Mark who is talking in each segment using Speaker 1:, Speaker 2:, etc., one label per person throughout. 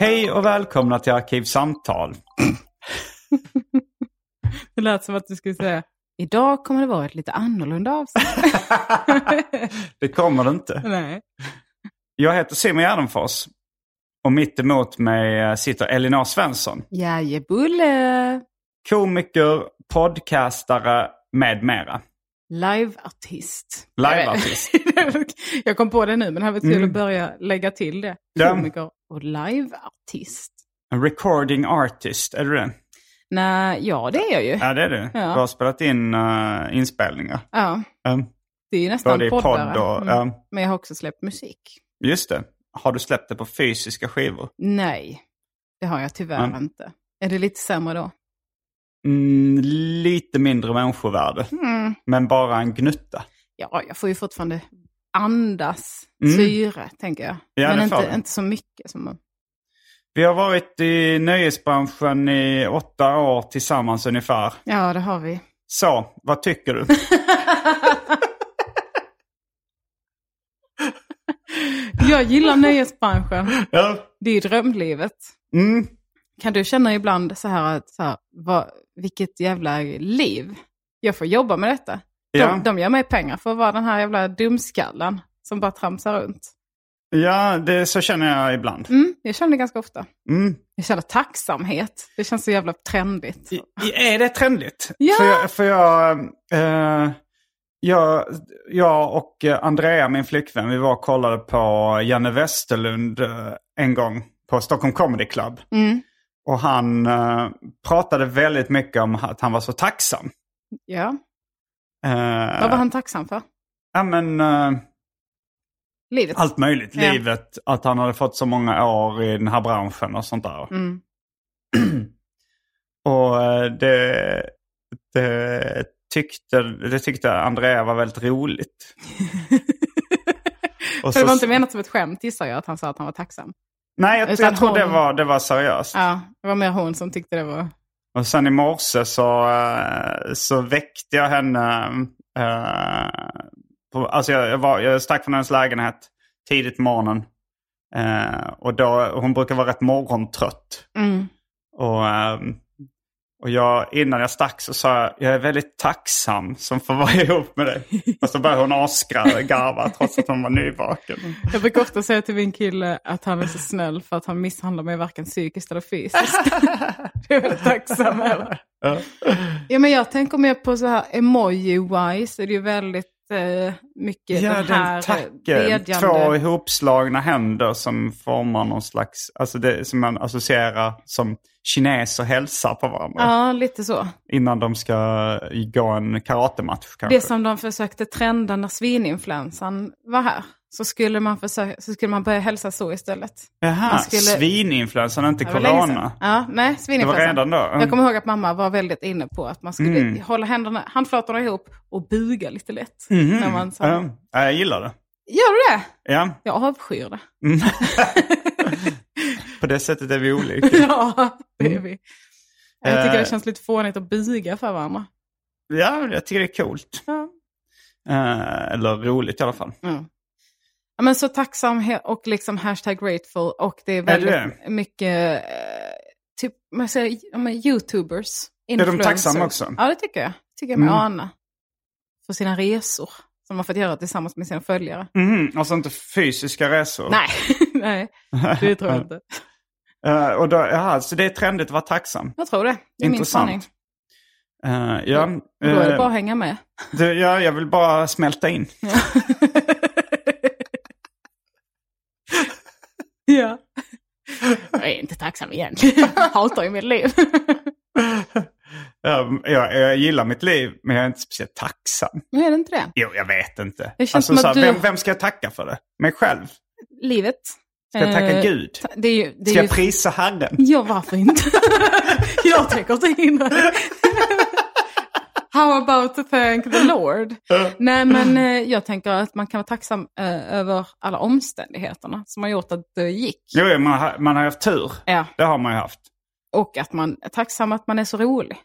Speaker 1: Hej och välkomna till Arkivsamtal.
Speaker 2: Det lät som att du skulle säga Idag kommer det vara ett lite annorlunda avsnitt.
Speaker 1: det kommer det inte.
Speaker 2: Nej.
Speaker 1: Jag heter Simon Gärdenfors. Och mitt emot mig sitter Elinor Svensson.
Speaker 2: Jajebulle!
Speaker 1: Komiker, podcastare med mera.
Speaker 2: Liveartist.
Speaker 1: Liveartist.
Speaker 2: jag kom på det nu men det hade varit kul
Speaker 1: Mm.
Speaker 2: att börja lägga till det. Komiker och liveartist.
Speaker 1: En recording artist, är du det?
Speaker 2: Nej, ja det är jag ju.
Speaker 1: Ja, det är du.
Speaker 2: Ja.
Speaker 1: Du har spelat in uh, inspelningar.
Speaker 2: Ja,
Speaker 1: Um,
Speaker 2: det är ju nästan
Speaker 1: Både
Speaker 2: poddare.
Speaker 1: podd och-
Speaker 2: Mm.
Speaker 1: ja.
Speaker 2: Men jag har också släppt musik.
Speaker 1: just det. Har du släppt det på fysiska skivor?
Speaker 2: Nej, det har jag tyvärr
Speaker 1: Mm.
Speaker 2: inte. Är det lite sämre då?
Speaker 1: Mm, lite mindre människovärde.
Speaker 2: Mm.
Speaker 1: Men bara en gnutta.
Speaker 2: Ja, jag får ju fortfarande andas
Speaker 1: Mm.
Speaker 2: syre, tänker jag.
Speaker 1: Ja,
Speaker 2: Men inte, inte så mycket som man...
Speaker 1: Vi har varit i nöjesbranschen i åtta år tillsammans ungefär.
Speaker 2: Ja, det har vi.
Speaker 1: Så, vad tycker du?
Speaker 2: Jag gillar nöjesbranschen.
Speaker 1: ja.
Speaker 2: Det är drömlivet.
Speaker 1: mm.
Speaker 2: Kan du känna ibland så här att, så här, vad, vilket jävla liv. Jag får jobba med detta. De,
Speaker 1: Ja.
Speaker 2: de ger mig pengar för att vara den här jävla dumskallen som bara tramsar runt.
Speaker 1: ja, det, så känner jag ibland.
Speaker 2: Mm, jag känner det ganska ofta.
Speaker 1: Mm.
Speaker 2: Jag känner tacksamhet. Det känns så jävla trendigt.
Speaker 1: I, är det trendigt?
Speaker 2: Ja.
Speaker 1: För jag, för jag, eh, jag, jag och Andrea, min flickvän, vi var och kollade på Janne Westerlund eh, en gång på Stockholm Comedy Club.
Speaker 2: Mm.
Speaker 1: Och han eh, pratade väldigt mycket om att han var så tacksam.
Speaker 2: Ja.
Speaker 1: Eh,
Speaker 2: Vad var han tacksam för?
Speaker 1: Ja men eh,
Speaker 2: Livet?
Speaker 1: allt möjligt.
Speaker 2: Ja.
Speaker 1: Livet, att han hade fått så många år i den här branschen och sånt där.
Speaker 2: Mm.
Speaker 1: Och eh, det, det, tyckte, det tyckte Andrea var väldigt roligt.
Speaker 2: För det var inte menat som ett skämt gissar jag att han sa att han var tacksam.
Speaker 1: Nej, jag,
Speaker 2: Utan
Speaker 1: jag tror det
Speaker 2: hon-
Speaker 1: var, det var seriöst.
Speaker 2: Ja, det var mer hon som tyckte det var...
Speaker 1: Och sen i morse så, eh, så väckte jag henne. eh, på, alltså jag, jag, var, jag stack från hennes lägenhet tidigt på morgonen. Eh, och då, hon brukar vara rätt morgontrött.
Speaker 2: Mm.
Speaker 1: Och, ehm, och jag, innan jag stack så sa jag, jag är väldigt tacksam som får vara ihop med dig. Och så började hon asgarva trots att hon var nyvaken.
Speaker 2: Jag brukar ofta säga till min kille att han är så snäll för att han misshandlar mig varken psykiskt eller fysiskt. jag är väldigt tacksam över.
Speaker 1: Ja.
Speaker 2: Ja, men jag tänker mer på så här emoji-wise är det ju väldigt mycket
Speaker 1: Ja,
Speaker 2: den här eh,
Speaker 1: tacken.
Speaker 2: bedjande...
Speaker 1: Två ihopslagna händer som formar någon slags, alltså det som man associerar som kineser hälsar på varandra.
Speaker 2: Ja, lite så.
Speaker 1: Innan de ska gå en karatematch kanske.
Speaker 2: Det som de försökte trenda när svininfluensan var här. Så skulle man, försöka, så skulle man börja hälsa så istället.
Speaker 1: Jaha,
Speaker 2: skulle-
Speaker 1: svininfluensan, inte corona.
Speaker 2: Ja, nej,
Speaker 1: Det var
Speaker 2: svininfluensan.
Speaker 1: redan då?
Speaker 2: Jag kommer ihåg att mamma var väldigt inne på att man skulle
Speaker 1: Mm.
Speaker 2: hålla händerna, handflatorna ihop och buga lite lätt.
Speaker 1: Mhm.
Speaker 2: När man sa,
Speaker 1: Ja, ja, jag gillar det.
Speaker 2: Gör du det?
Speaker 1: Ja,
Speaker 2: Jag avskyr det.
Speaker 1: Mm. på det sättet är vi olika.
Speaker 2: ja, det är vi. Jag tycker
Speaker 1: Eh.
Speaker 2: det känns lite fånigt att buga för varandra.
Speaker 1: Ja, jag tycker det är coolt.
Speaker 2: Ja.
Speaker 1: Eh, eller roligt i alla fall.
Speaker 2: Ja. Ja, men så tacksam och liksom hashtag grateful och det är
Speaker 1: du
Speaker 2: väldigt mycket eh, typ, man säger, ja, youtubers.
Speaker 1: de
Speaker 2: influencers.
Speaker 1: tacksamma också?
Speaker 2: Ja, det tycker jag. tycker jag mig
Speaker 1: Mm.
Speaker 2: ana. För sina resor som man fått göra tillsammans med sina följare.
Speaker 1: Mhm, Alltså inte fysiska resor?
Speaker 2: Nej, nej, det tror jag inte.
Speaker 1: Eh, och då, jaha, så det är trendigt att vara tacksam?
Speaker 2: Jag tror det. Det är.
Speaker 1: Intressant. Eh, ja,
Speaker 2: Och då är det bara att hänga med.
Speaker 1: det, ja, jag vill bara smälta in.
Speaker 2: ja. Jag är inte tacksam egentligen. Jag hatar ju mitt liv.
Speaker 1: Ja, jag, jag gillar mitt liv, men jag är inte speciellt tacksam.
Speaker 2: Men är det inte det?
Speaker 1: Jo, jag vet inte. Alltså, så här,
Speaker 2: du-
Speaker 1: vem, vem ska jag tacka för det? Mig själv?
Speaker 2: Livet.
Speaker 1: Ska jag tacka
Speaker 2: Eh,
Speaker 1: Gud?
Speaker 2: Det är ju, det
Speaker 1: Ska
Speaker 2: är ju
Speaker 1: jag prisa Herren?
Speaker 2: Ja, varför inte? jag tänker inte hindra. How about to thank the Lord? Nej, men eh, jag tänker att man kan vara tacksam eh, över alla omständigheterna som har gjort att det gick.
Speaker 1: Jo, man har, man har haft tur.
Speaker 2: Ja,
Speaker 1: Det har man ju haft.
Speaker 2: och att man är tacksam att man är så rolig.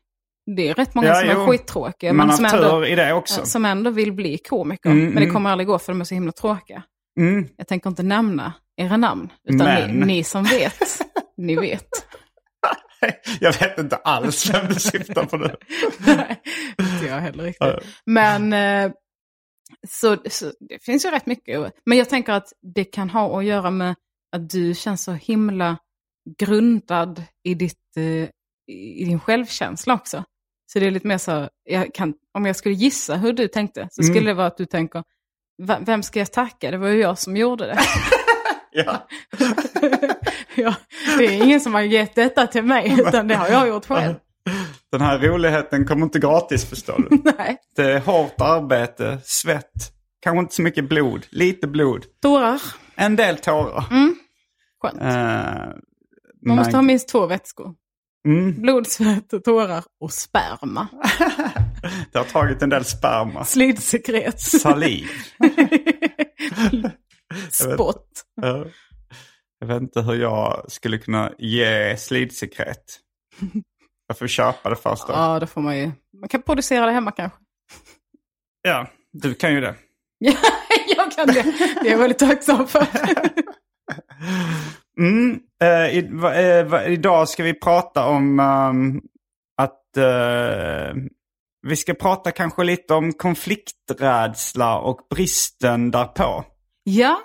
Speaker 2: Det är rätt många
Speaker 1: Ja,
Speaker 2: som
Speaker 1: jo.
Speaker 2: är skittråkiga,
Speaker 1: Man
Speaker 2: men
Speaker 1: har
Speaker 2: som
Speaker 1: haft tur
Speaker 2: ändå,
Speaker 1: i det också.
Speaker 2: som ändå vill bli komiker.
Speaker 1: Mm,
Speaker 2: men det
Speaker 1: mm.
Speaker 2: kommer aldrig gå för de är så himla tråkiga.
Speaker 1: Mm.
Speaker 2: Jag tänker inte nämna era namn, utan ni, ni som vet, ni vet.
Speaker 1: Jag vet inte alls vem du syftar på nu.
Speaker 2: Nej, inte jag heller riktigt. Men eh, så, så det finns ju rätt mycket. Men jag tänker att det kan ha att göra med att du känns så himla grundad i, ditt, eh, i din självkänsla också. Så det är lite mer så, jag kan, om jag skulle gissa hur du tänkte, så skulle
Speaker 1: Mm.
Speaker 2: det vara att du tänker, "Va- vem ska jag tacka? Det var ju jag som gjorde det.
Speaker 1: Ja.
Speaker 2: ja, det är ingen som har gett detta till mig, utan det har jag gjort själv.
Speaker 1: Den här roligheten kommer inte gratis förstår du.
Speaker 2: Nej.
Speaker 1: Det är hårt arbete, svett, kanske inte så mycket blod, lite blod,
Speaker 2: Tårar,
Speaker 1: en del tårar.
Speaker 2: skönt.
Speaker 1: Eh,
Speaker 2: Man måste ha minst två vätskor.
Speaker 1: Mm,
Speaker 2: Blod, svett, och tårar och sperma.
Speaker 1: det har tagit en del sperma.
Speaker 2: Slidsekret.
Speaker 1: Saliv.
Speaker 2: Spott.
Speaker 1: Ja. Jag vet inte hur jag skulle kunna ge slidsekret. Jag får köpa det först då.
Speaker 2: Ja, det får man ju. Man kan producera det hemma kanske.
Speaker 1: Ja, du kan ju det.
Speaker 2: jag kan det. Det är jag väldigt tacksam för.
Speaker 1: Mm, eh, i, va, eh, va, idag ska vi prata om ehm, att eh, vi ska prata kanske lite om konflikträdsla och bristen därpå.
Speaker 2: Ja,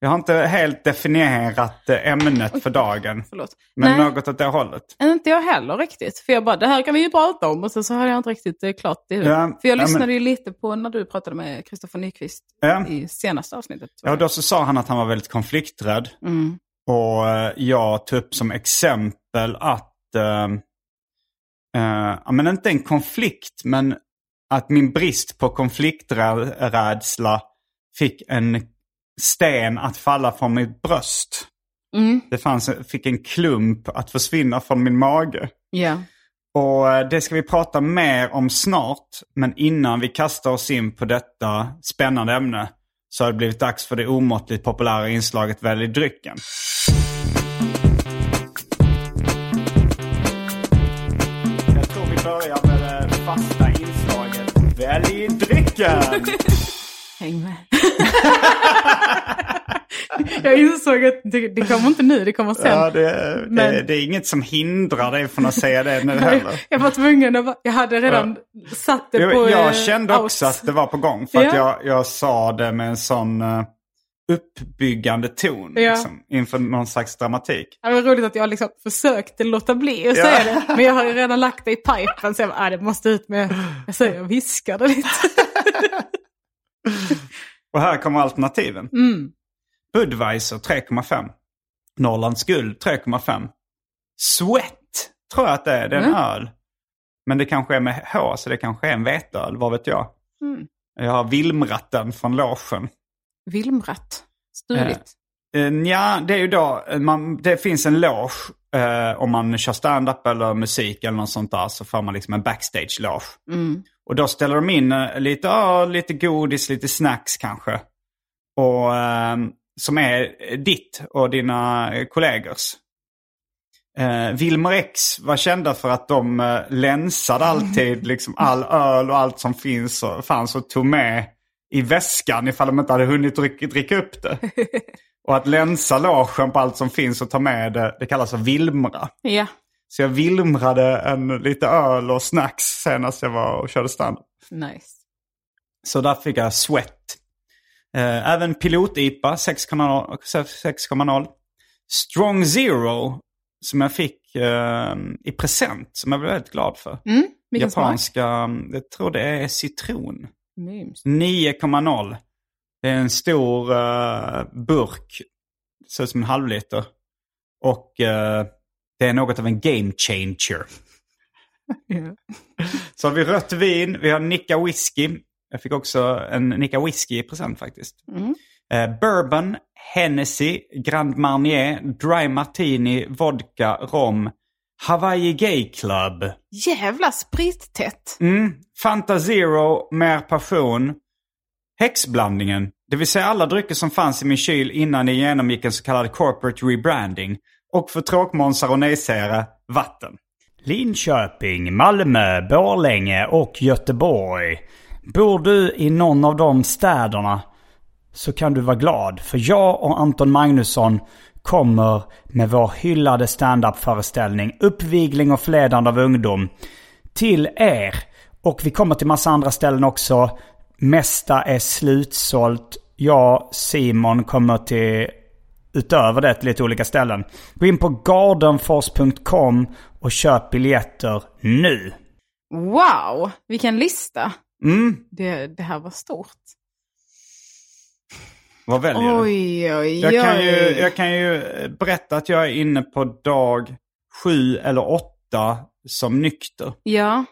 Speaker 1: Jag har inte helt definierat eh, ämnet för dagen,
Speaker 2: förlåt.
Speaker 1: men
Speaker 2: Nej,
Speaker 1: något åt det hållet.
Speaker 2: inte jag heller riktigt. För jag bara, det här kan vi ju prata om. Och så, så har jag inte riktigt eh, klart det.
Speaker 1: Ja,
Speaker 2: för jag
Speaker 1: ja, men-
Speaker 2: lyssnade ju lite på när du pratade med Kristoffer Nyqvist
Speaker 1: Ja.
Speaker 2: i senaste avsnittet.
Speaker 1: Ja, då så sa han att han var väldigt konflikträdd.
Speaker 2: Mm.
Speaker 1: Och eh, jag tog upp som exempel att, eh, ja, men inte en konflikt, men att min brist på konflikträdsla fick en sten att falla från mitt bröst.
Speaker 2: Mm.
Speaker 1: Det fanns, fick en klump att försvinna från min mage.
Speaker 2: Ja.
Speaker 1: Och eh, det ska vi prata mer om snart. Men innan vi kastar oss in på detta spännande ämne så har det blivit dags för det omåttligt populära inslaget Välj drycken. Jag tror vi börjar med det fasta inslaget Välj drycken!
Speaker 2: Häng med. Jag insåg att det, det kommer inte nu, det kommer sen.
Speaker 1: Ja, det,
Speaker 2: Men-
Speaker 1: det, det är inget som hindrar dig från att säga det nu heller.
Speaker 2: jag var tvungen att, jag hade redan satt det på
Speaker 1: jag
Speaker 2: eh,
Speaker 1: kände också
Speaker 2: out.
Speaker 1: att det var på gång. För att
Speaker 2: Ja.
Speaker 1: jag, jag sa det med en sån uh, uppbyggande ton.
Speaker 2: Ja.
Speaker 1: Liksom, inför någon slags dramatik.
Speaker 2: Det var roligt att jag liksom försökte låta bli att
Speaker 1: Ja.
Speaker 2: säga det. Men jag har ju redan lagt det i pipen så jag bara, ah, det måste ut med, jag säger, jag viskade lite.
Speaker 1: Och här kommer alternativen.
Speaker 2: Mm.
Speaker 1: Budweiser 3,5. Norrlands guld 3,5. Sweat tror jag att det är. Det är en
Speaker 2: Mm.
Speaker 1: öl. Men det kanske är med H, så det kanske är en veteöl. Vad vet jag?
Speaker 2: Mm.
Speaker 1: Jag har Vilmrat den från logen.
Speaker 2: Vilmrat. Stuligt.
Speaker 1: Eh, Ja, det är ju då, eh, man, det finns en loge eh, om man kör stand-up eller musik eller något sånt där så får man liksom en backstage-loge. Och då ställer de in eh, lite, ja, lite godis, lite snacks kanske. Och, eh, som är ditt och dina kollegors. Eh, Wilmer X var kända för att de eh, länsade alltid liksom all öl och allt som finns och fanns och tog med i väskan ifall de inte hade hunnit dricka, dricka upp det. Och att länsa logen på allt som finns och ta med det, det kallas för vilmra.
Speaker 2: Ja.
Speaker 1: Så jag vilmrade en, lite öl och snacks senast jag var och körde stand.
Speaker 2: Nice.
Speaker 1: Så där fick jag sweat. Eh, även pilot-IPA 6,0. 6,0. Strong Zero som jag fick eh, i present som jag blev väldigt glad för.
Speaker 2: Mm, vilken smak?
Speaker 1: Japanska, jag tror det är citron.
Speaker 2: Mums.
Speaker 1: 9,0. Det är en stor eh, burk. Ser ut som en halvliter. Och eh, det är något av en game changer. Så har vi rött vin, vi har Nicka whisky. Jag fick också en Nicka whisky i present faktiskt. Eh, bourbon, Hennessy, Grand Marnier, Dry Martini, vodka, rom, Hawaii Gay Club.
Speaker 2: Jävla sprittätt.
Speaker 1: Mm. Fanta Zero, mer passion. Häxblandningen, det vill säga alla drycker som fanns i min kyl innan jag genomgick en så kallad corporate rebranding. Och för tråkmånsar och nejsägare, vatten. Linköping, Malmö, Borlänge och Göteborg. Bor du i någon av de städerna så kan du vara glad. För jag och Anton Magnusson kommer med vår hyllade standup-föreställning Uppvigling och förledande av ungdom till er. Och vi kommer till massa andra ställen också. Mesta är slutsålt. Jag, Simon, kommer till utöver det till lite olika ställen. Gå in på gardenfors.com och köp biljetter nu.
Speaker 2: Wow, vilken lista.
Speaker 1: Mm,
Speaker 2: Det, det här var stort.
Speaker 1: vad väljer du?
Speaker 2: Oj, oj,
Speaker 1: Jag kan, ju,
Speaker 2: oj.
Speaker 1: jag kan ju berätta att jag är inne på dag sju eller åtta som nykter.
Speaker 2: Ja.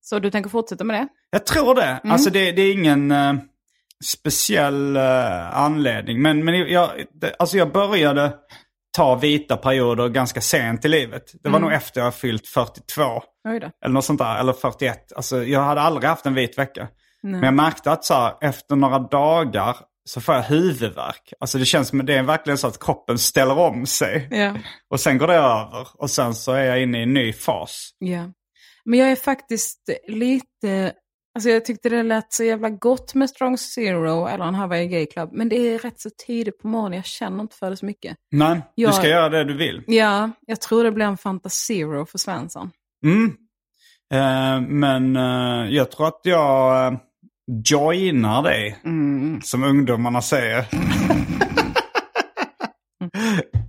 Speaker 2: Så du tänker fortsätta med det?
Speaker 1: Jag tror det.
Speaker 2: Mm.
Speaker 1: Alltså det, det är ingen eh, speciell eh, anledning. Men, men jag, det, alltså jag började ta vita perioder ganska sent i livet. Det var
Speaker 2: Mm.
Speaker 1: nog efter jag fyllt 42.
Speaker 2: Oj då.
Speaker 1: Eller något sånt där. Eller 41. Alltså jag hade aldrig haft en vit vecka. Men jag märkte att så här, efter några dagar så får jag huvudvärk. Alltså det känns som det är verkligen så att kroppen ställer om sig.
Speaker 2: Ja.
Speaker 1: Och sen går det över. Och sen så är jag inne i en ny fas.
Speaker 2: ja. Men jag är faktiskt lite... Alltså jag tyckte det lät så jävla gott med Strong Zero eller en Hawaii Gay Club. Men det är rätt så tidigt på morgonen. Jag känner inte för det så mycket.
Speaker 1: Du
Speaker 2: Jag-
Speaker 1: ska göra det du vill.
Speaker 2: Ja, jag tror det blir en Fanta Zero för Svensson.
Speaker 1: Mm. Eh, men eh, jag tror att jag eh, joinar dig, som ungdomarna säger.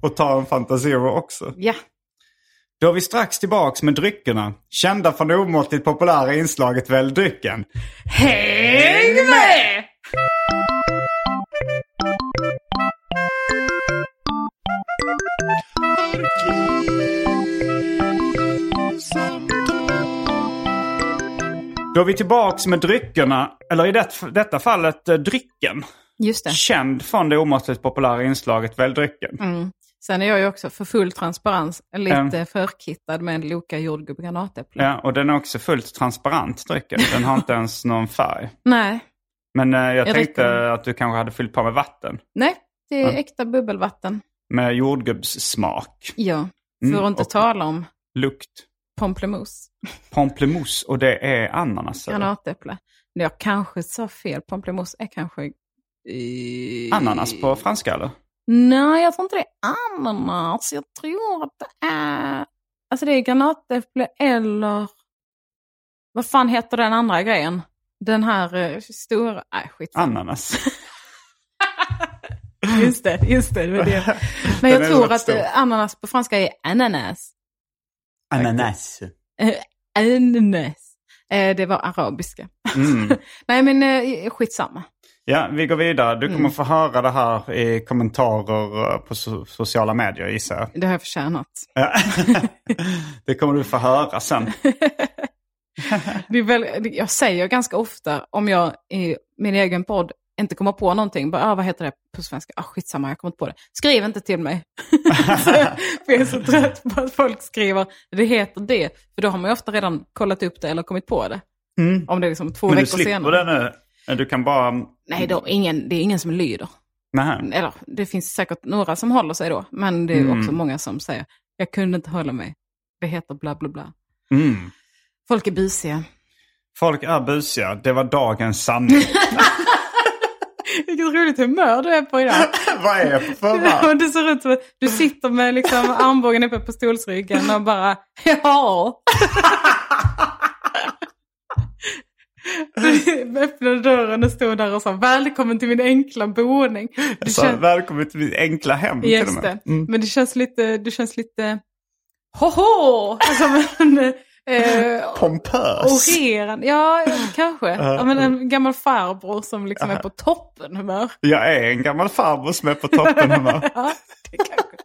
Speaker 1: och tar en Fanta Zero också.
Speaker 2: Ja.
Speaker 1: Då är vi strax tillbaks med dryckerna. Kända från det omåttligt populära inslaget Välj drycken.
Speaker 2: Häng med!
Speaker 1: Då är vi tillbaks med dryckerna, eller i det, detta fallet eh, drycken.
Speaker 2: Just det.
Speaker 1: Känd från det omåttligt populära inslaget Välj drycken.
Speaker 2: Sen är jag ju också för full transparens lite
Speaker 1: Mm.
Speaker 2: förkittad med en Loka jordgubb granatäpple.
Speaker 1: Ja, och den är också fullt transparent drycken. Den har inte ens någon färg.
Speaker 2: Nej,
Speaker 1: Men eh, jag,
Speaker 2: Jag
Speaker 1: tänkte
Speaker 2: dricker
Speaker 1: att du kanske hade fyllt på med vatten.
Speaker 2: nej, det är äkta bubbelvatten.
Speaker 1: Med jordgubbssmak.
Speaker 2: Ja, för
Speaker 1: Mm,
Speaker 2: att inte tala om
Speaker 1: Lukt.
Speaker 2: pamplemousse,
Speaker 1: Pamplemousse och det är ananas.
Speaker 2: granatäpple. Jag kanske sa fel, pamplemousse är kanske... i-
Speaker 1: Ananas på franska eller?
Speaker 2: Nej, jag tror inte det är ananas. Jag tror att det är... Alltså det är granatäpple eller... Vad fan heter den andra grejen? Den här eh, stora... Nej, skit.
Speaker 1: Ananas.
Speaker 2: Just det, just det. det, var det. Men jag tror att
Speaker 1: stor.
Speaker 2: eh, ananas på franska är ananas.
Speaker 1: Ananas.
Speaker 2: Eh, ananas. Eh, det var arabiska.
Speaker 1: Mm.
Speaker 2: Nej men eh, skitsamma.
Speaker 1: Ja, vi går vidare. Du kommer
Speaker 2: Mm.
Speaker 1: få höra det här i kommentarer eh, på so- sociala medier gissar jag.
Speaker 2: Det har jag förtjänat.
Speaker 1: Ja. det kommer du få höra sen.
Speaker 2: Det är väl, jag säger ganska ofta om jag i min egen podd inte komma på någonting. Bara, ah, vad heter det på svenska? Ah, skitsamma, jag kommer inte på det. Skriv inte till mig. för jag är så trött på att folk skriver, det heter det. För då har man ju ofta redan kollat upp det eller kommit på det. Om det är liksom två
Speaker 1: Men du
Speaker 2: veckor
Speaker 1: slipper
Speaker 2: senare.
Speaker 1: det nu? Du kan bara...
Speaker 2: Nej, då, ingen, det är ingen som lyder.
Speaker 1: Nej.
Speaker 2: Eller det finns säkert några som håller sig då. Men det är
Speaker 1: Mm.
Speaker 2: också många som säger, jag kunde inte hålla mig. Det heter bla bla bla.
Speaker 1: Mm.
Speaker 2: Folk är busiga.
Speaker 1: Folk är busiga. Det var dagens sanning.
Speaker 2: Vilket roligt humör du är på idag.
Speaker 1: Vad är jag på för va?
Speaker 2: du ser ut som att du sitter med liksom armbågen uppe på stolsryggen och bara ja. Du öppnade dörren och stod där och sa välkommen till min enkla boning. Det
Speaker 1: Så,
Speaker 2: känns,
Speaker 1: välkommen till mitt enkla hem.
Speaker 2: just det.
Speaker 1: Mm.
Speaker 2: Men det känns lite, det känns lite hoho! Som en eh,
Speaker 1: Pompös.
Speaker 2: orerande, ja kanske. Ja, men en gammal farbror som liksom är på toppen humör.
Speaker 1: Jag är en gammal farbror som är på toppen humör.
Speaker 2: Ja, det kanske.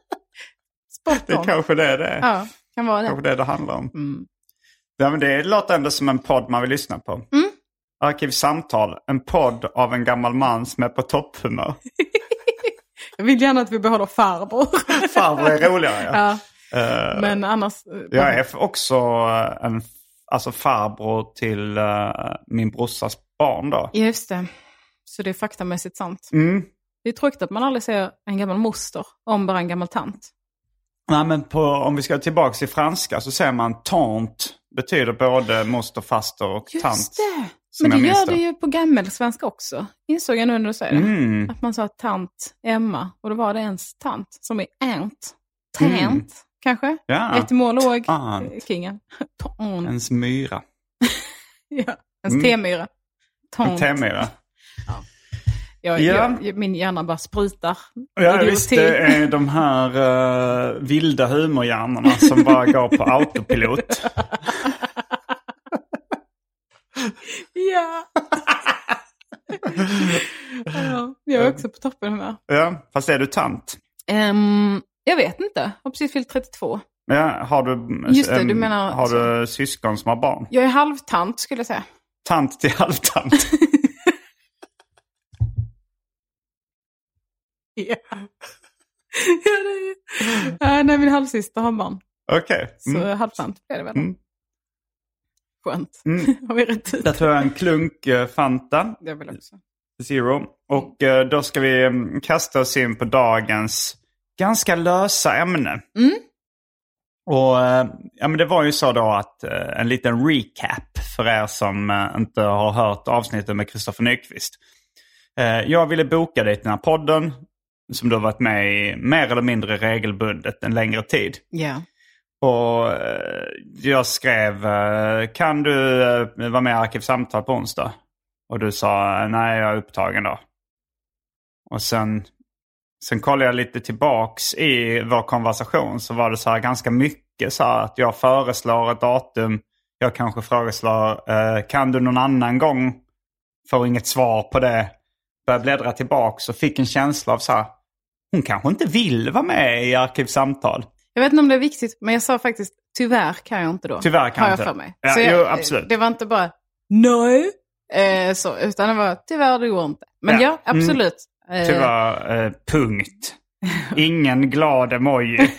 Speaker 2: Spot
Speaker 1: Det kanske det det är.
Speaker 2: Ja, kan vara det.
Speaker 1: Kanske det det handlar om.
Speaker 2: Mm.
Speaker 1: Ja, men det låter ändå som en podd man vill lyssna på.
Speaker 2: Mm.
Speaker 1: Arkivsamtal, en podd av en gammal man som är på topphumör.
Speaker 2: Jag vill gärna att vi behåller farbror.
Speaker 1: Farbror är roligare ja.
Speaker 2: ja,
Speaker 1: Eh,
Speaker 2: men annars...
Speaker 1: Jag är också eh, en alltså farbror till eh, min brorsas barn då.
Speaker 2: Just det. Så det är faktamässigt sant.
Speaker 1: Mm.
Speaker 2: Det är tråkigt att man aldrig ser en gammal moster om bara en gammal tant.
Speaker 1: Nej, men på, om vi ska tillbaka till franska så säger man tant. Betyder både moster, faster och tant.
Speaker 2: Just det! Men det gör det ju på gammelsvenska också. Insåg jag nu när du säger det.
Speaker 1: Mm.
Speaker 2: Att man sa tant Emma och då var det ens tant som är aunt. Tant,
Speaker 1: Mm.
Speaker 2: kanske?
Speaker 1: Ja,
Speaker 2: Etymolog, eh, kingen. Tant.
Speaker 1: ens myra.
Speaker 2: Ja, ens
Speaker 1: Mm.
Speaker 2: temyra.
Speaker 1: En
Speaker 2: Tant.
Speaker 1: temyra.
Speaker 2: Jag,
Speaker 1: Ja.
Speaker 2: jag, min hjärna bara sprutar.
Speaker 1: Ja, visst. Det är de här uh, vilda humorhjärnorna som bara går på autopilot.
Speaker 2: Ja. ja. Jag är också på toppen humör.
Speaker 1: Ja, fast är du tant?
Speaker 2: Um, jag vet inte. Har precis fyllt 32.
Speaker 1: Ja, har du,
Speaker 2: Just det, du menar
Speaker 1: har
Speaker 2: så.
Speaker 1: du syskon som har barn?
Speaker 2: Jag är halvtant skulle jag säga.
Speaker 1: Tant till halvtant.
Speaker 2: Ja. ja det är... uh, nej, min halvsyster har barn.
Speaker 1: Okej.
Speaker 2: Så
Speaker 1: Mm.
Speaker 2: halvtant blir det väl.
Speaker 1: Mm.
Speaker 2: Skönt.
Speaker 1: Mm.
Speaker 2: har vi rätt ut?
Speaker 1: Där tror jag en klunk eh, Fanta.
Speaker 2: Det vill också.
Speaker 1: Zero. Och eh, då ska vi mm, kasta oss in på dagens ganska lösa ämne.
Speaker 2: Mm.
Speaker 1: Och eh, ja, men det var ju så då att en liten recap för er som inte har hört avsnittet med Kristoffer Nyqvist. Jag ville boka dig till den här podden som du har varit med i mer eller mindre regelbundet en längre tid.
Speaker 2: Ja.
Speaker 1: Och eh, jag skrev, eh, kan du eh, vara med i Arkivsamtal på onsdag? Och du sa, nej jag är upptagen då. Och sen, sen kollade jag lite tillbaks i vår konversation så var det så här ganska mycket så här att jag föreslår ett datum. Jag kanske föreslår, kan du någon annan gång? Får inget svar på det. Började bläddra tillbaks och fick en känsla av så här, hon kanske inte vill vara med i Arkivsamtal.
Speaker 2: Jag vet inte om det är viktigt, men jag sa faktiskt tyvärr kan jag inte då.
Speaker 1: Tyvärr kan
Speaker 2: har jag
Speaker 1: inte.
Speaker 2: för mig.
Speaker 1: Ja,
Speaker 2: så jag,
Speaker 1: jo, absolut.
Speaker 2: Det var inte bara nej, eh, så, utan det var tyvärr det går inte. Men
Speaker 1: Ja.
Speaker 2: ja, absolut. Eh,
Speaker 1: Tyvärr, eh, punkt. Ingen glad emoji.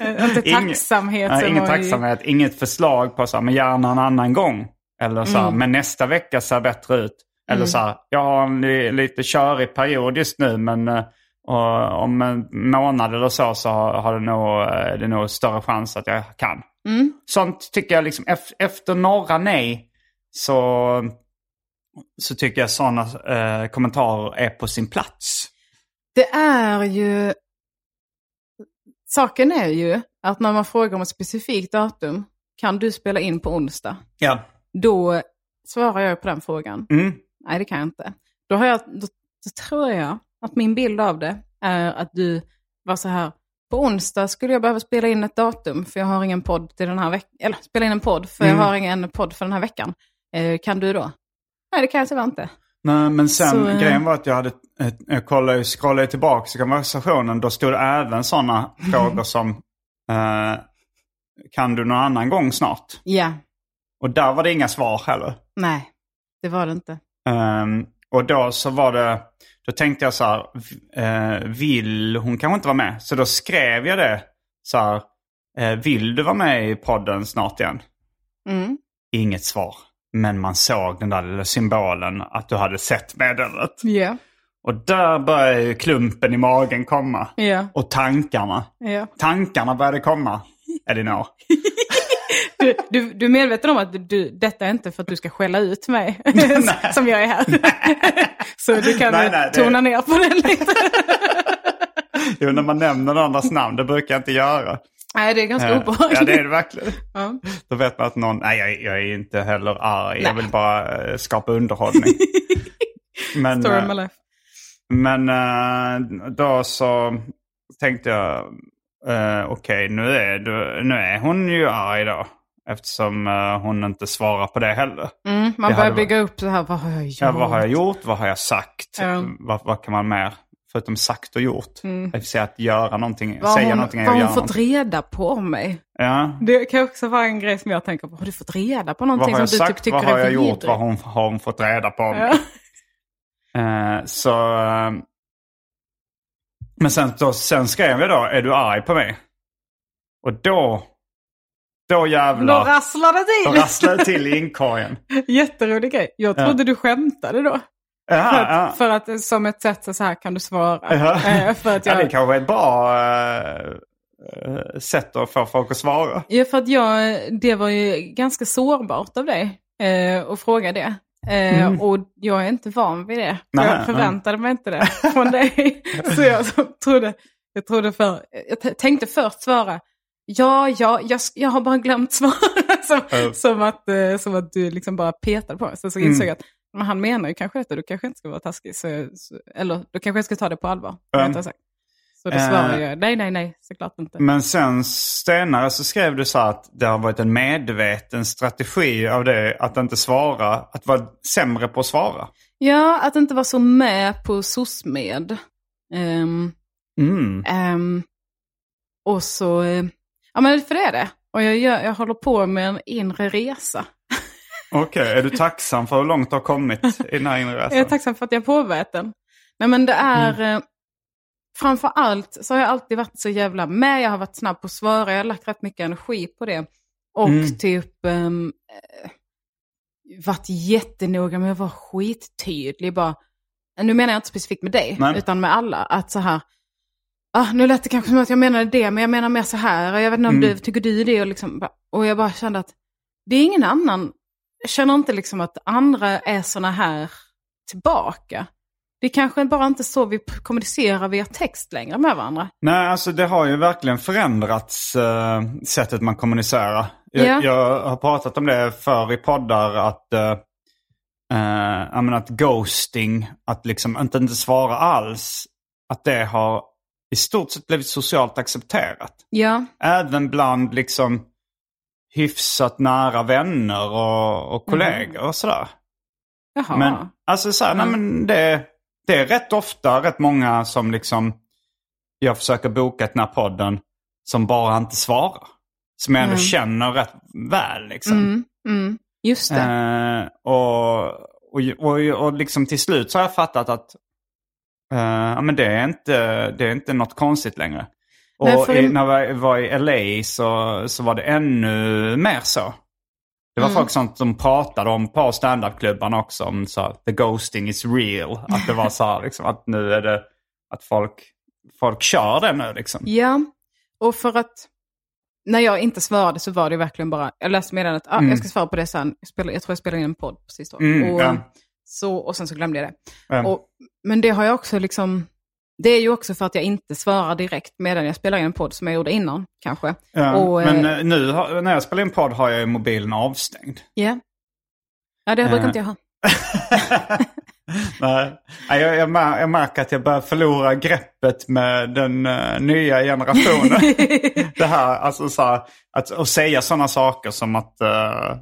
Speaker 2: inte
Speaker 1: Ingen-
Speaker 2: tacksamhet.
Speaker 1: Ingen
Speaker 2: var i-
Speaker 1: tacksamhet, inget förslag på så här, men gärna en annan gång. Eller så här,
Speaker 2: Mm.
Speaker 1: men nästa vecka ser bättre ut. Eller så här, jag har en li- lite körig period just nu men eh, och, om en månad eller så så har, det, nog, eh, det är nog större chans att jag kan.
Speaker 2: Mm.
Speaker 1: Sånt tycker jag liksom, ef- efter några nej så, så tycker jag sådana eh, kommentarer är på sin plats.
Speaker 2: Det är ju... Saken är ju att när man frågar om ett specifikt datum, kan du spela in på onsdag?
Speaker 1: Ja.
Speaker 2: Då svarar jag på den frågan.
Speaker 1: Mm.
Speaker 2: Nej, det kan jag inte. Då, har jag, då, då tror jag att min bild av det är att du var så här, på onsdag skulle jag behöva spela in ett datum för jag har ingen podd till den här veckan. Eller spela in en podd för
Speaker 1: Mm.
Speaker 2: jag har ingen podd för den här veckan. Eh, kan du då? Nej, det kan jag tyvärr inte.
Speaker 1: Nej, men sen
Speaker 2: Så, eh,
Speaker 1: grejen var att jag hade, eh, jag kollade, scrollade tillbaka i konversationen. Då stod det även sådana frågor som eh, kan du någon annan gång snart?
Speaker 2: Ja,
Speaker 1: Och där var det inga svar heller.
Speaker 2: nej, det var det inte.
Speaker 1: Ehm, och då så var det, då tänkte jag så här, eh, vill hon kanske inte vara med? Så då skrev jag det så här, eh, vill du vara med i podden snart igen?
Speaker 2: Mm.
Speaker 1: Inget svar. Men man såg den där lilla symbolen att du hade sett meddelandet.
Speaker 2: Ja.
Speaker 1: Och där började klumpen i magen komma.
Speaker 2: Ja.
Speaker 1: Och tankarna.
Speaker 2: Ja.
Speaker 1: Tankarna började komma, Elinor.
Speaker 2: Du, du, du är medveten om att du, detta är inte för att du ska skälla ut mig som jag är här. Så du kan
Speaker 1: Nej, nej, det-
Speaker 2: tona ner på den lite.
Speaker 1: Jo, när man nämner någon andras namn, det brukar jag inte göra.
Speaker 2: Nej, det är ganska
Speaker 1: Eh,
Speaker 2: obehagligt.
Speaker 1: Ja, det är det verkligen.
Speaker 2: Ja.
Speaker 1: Då vet man att någon, nej jag, jag är inte heller arg, jag
Speaker 2: Nej.
Speaker 1: vill bara eh, skapa underhållning. men
Speaker 2: Story of
Speaker 1: eh,
Speaker 2: my life.
Speaker 1: men då så tänkte jag, okej nu, är du, nu är hon ju arg då. Eftersom eh, hon inte svarar på det heller.
Speaker 2: Mm, man
Speaker 1: det
Speaker 2: börjar bygga upp så här, vad har jag gjort?
Speaker 1: Ja, vad har jag gjort? Vad har jag sagt?
Speaker 2: Ja.
Speaker 1: Vad, vad kan man mer? Förutom sagt och gjort. Mm. Det vill säga att göra någonting,
Speaker 2: Vad
Speaker 1: säga
Speaker 2: hon,
Speaker 1: någonting är
Speaker 2: vad har hon fått
Speaker 1: någonting.
Speaker 2: reda på om mig?
Speaker 1: Ja.
Speaker 2: Det kan också vara en grej som jag tänker på. Har du fått reda på någonting som du typ tycker
Speaker 1: Vad har
Speaker 2: är
Speaker 1: jag gjort?
Speaker 2: vidrigt?
Speaker 1: Vad hon, har hon fått reda på?
Speaker 2: Ja.
Speaker 1: Eh, så... eh, men sen, då, sen skrev jag då, är du arg på mig? Och då... Då
Speaker 2: Då
Speaker 1: jävlar.
Speaker 2: rasslar det
Speaker 1: Då
Speaker 2: till.
Speaker 1: rasslade det till i inkorgen.
Speaker 2: Jätterolig grej. Jag trodde du skämtade då. För
Speaker 1: Jaha,
Speaker 2: att,
Speaker 1: ja.
Speaker 2: för att som ett sätt så här kan du svara.
Speaker 1: Ja.
Speaker 2: Eh, För att
Speaker 1: ja, det
Speaker 2: jag,
Speaker 1: kanske är ett bra eh, sätt att få folk att svara.
Speaker 2: ja, för att jag, det var ju ganska sårbart av dig eh, att fråga det. Eh, Och jag är inte van vid det.
Speaker 1: Mm. Nej,
Speaker 2: jag förväntade mig inte det från dig. så jag så trodde, jag trodde för, jag tänkte först svara, ja, ja, jag, jag har bara glömt svara. som,
Speaker 1: Ja.
Speaker 2: som, att, eh, som att du liksom bara petade på mig. Så, så
Speaker 1: Mm.
Speaker 2: insåg jag att men han menar ju kanske detta, du kanske inte ska vara taskig. Så, så, eller då kanske jag ska ta det på allvar.
Speaker 1: Ja.
Speaker 2: rättare sagt. Så då svarade jag, nej, nej, nej, såklart inte.
Speaker 1: Men sen senare så skrev du så att det har varit en medveten strategi av det att inte svara, att vara sämre på att svara.
Speaker 2: Ja, att inte vara så med på SOSMED. Um,
Speaker 1: Mm.
Speaker 2: Ehm, och så, eh, ja men för det är det. Och jag, gör, jag håller på med en inre resa.
Speaker 1: Okej, är du tacksam för hur långt du har kommit i den här inre resan?
Speaker 2: Jag är tacksam för att jag påbörjat den. Nej men det är, eh, framför allt så har jag alltid varit så jävla med. Jag har varit snabb på att svara, jag har lagt rätt mycket energi på det. Och
Speaker 1: Mm.
Speaker 2: typ eh, varit jättenoga med att vara skittydlig. Bara, nu menar jag inte specifikt med dig,
Speaker 1: Nej.
Speaker 2: utan med alla. Att så här, ah, nu lät det kanske som att jag menade det, men jag menar mer så här. Och jag vet inte om
Speaker 1: Mm.
Speaker 2: du, tycker du det? Och, liksom, och jag bara kände att det är ingen annan. Jag känner inte liksom att andra är såna här tillbaka. Det är kanske bara inte så vi kommunicerar via text längre med varandra.
Speaker 1: Nej, alltså det har ju verkligen förändrats äh, sättet man kommunicerar. Jag,
Speaker 2: Ja.
Speaker 1: jag har pratat om det förr i poddar att, jag menar att ghosting, att liksom inte, inte svara alls, att det har i stort sett blivit socialt accepterat.
Speaker 2: Ja,
Speaker 1: Även bland liksom hyfsat nära vänner och, och kollegor och sådär.
Speaker 2: jaha.
Speaker 1: Men alltså så här, nej, men det, det är rätt ofta rätt många som liksom jag försöker boka till den här podden som bara inte svarar. Som jag ändå
Speaker 2: Mm.
Speaker 1: känner rätt väl liksom.
Speaker 2: mm, mm, just det.
Speaker 1: Eh, och, och, och, och liksom till slut så har jag fattat att ja, men det, är inte, det är inte något konstigt längre. Och
Speaker 2: Nej, för-
Speaker 1: i, när jag var i LA så, så var det ännu mer så. Det var
Speaker 2: Mm.
Speaker 1: folk som, som pratade om på standupklubbarna också om så här, the ghosting is real. Att det var så här liksom att nu är det att folk, folk kör det nu liksom.
Speaker 2: Ja, och för att när jag inte svarade så var det verkligen bara, jag läste meddelandet, ah, jag ska svara på det sen, jag, spelar, jag tror jag spelade in en podd precis då.
Speaker 1: Mm,
Speaker 2: och,
Speaker 1: ja.
Speaker 2: Så, och sen så glömde jag det.
Speaker 1: Ja.
Speaker 2: Och, men det har jag också liksom, det är ju också för att jag inte svarar direkt medan jag spelar in en podd som jag gjorde innan kanske.
Speaker 1: Ja,
Speaker 2: och,
Speaker 1: men
Speaker 2: eh,
Speaker 1: eh, nu har, när jag spelar in podd har jag ju mobilen avstängd.
Speaker 2: Ja. Ja, det brukar
Speaker 1: Eh.
Speaker 2: inte jag ha.
Speaker 1: Nej, jag, jag, jag märker att jag börjar förlora greppet med den eh, nya generationen. det här, alltså så här, att, att säga sådana saker som att uh,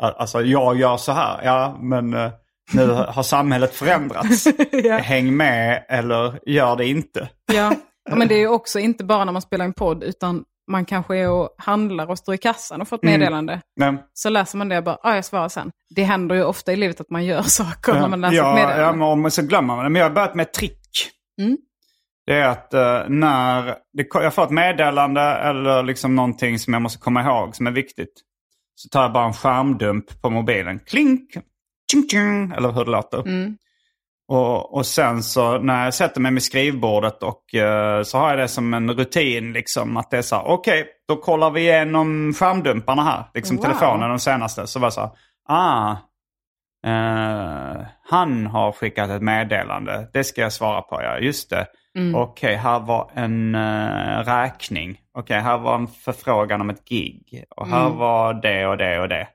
Speaker 1: alltså, jag gör så här. Ja, men eh, nu har samhället förändrats.
Speaker 2: ja.
Speaker 1: Häng med eller gör det inte.
Speaker 2: Ja. ja, men det är också inte bara när man spelar en podd, utan man kanske är och handlar och står i kassan och får ett
Speaker 1: Mm.
Speaker 2: meddelande.
Speaker 1: Nej.
Speaker 2: Så läser man det och bara, ja jag svarar sen. Det händer ju ofta i livet att man gör saker när man läser ett
Speaker 1: ja,
Speaker 2: meddelande.
Speaker 1: ja, men om- så glömmer man det. Men jag har börjat med ett trick.
Speaker 2: Mm.
Speaker 1: Det är att eh, när det, jag får ett meddelande eller liksom någonting som jag måste komma ihåg som är viktigt. Så tar jag bara en skärmdump på mobilen. Klink! Tjing, tjing, eller hur det låter.
Speaker 2: Mm.
Speaker 1: Och, och sen så när jag sätter mig med skrivbordet och eh, så har jag det som en rutin. Liksom, att det är så här, okej, då kollar vi igenom skärmdumparna här. Liksom
Speaker 2: Wow.
Speaker 1: telefonen, de senaste. Så var det så här, ah, eh, han har skickat ett meddelande. Det ska jag svara på, ja. Just det. Okej, här var en eh, räkning. Okej, här var en förfrågan om ett gig. Och här var det och det och det.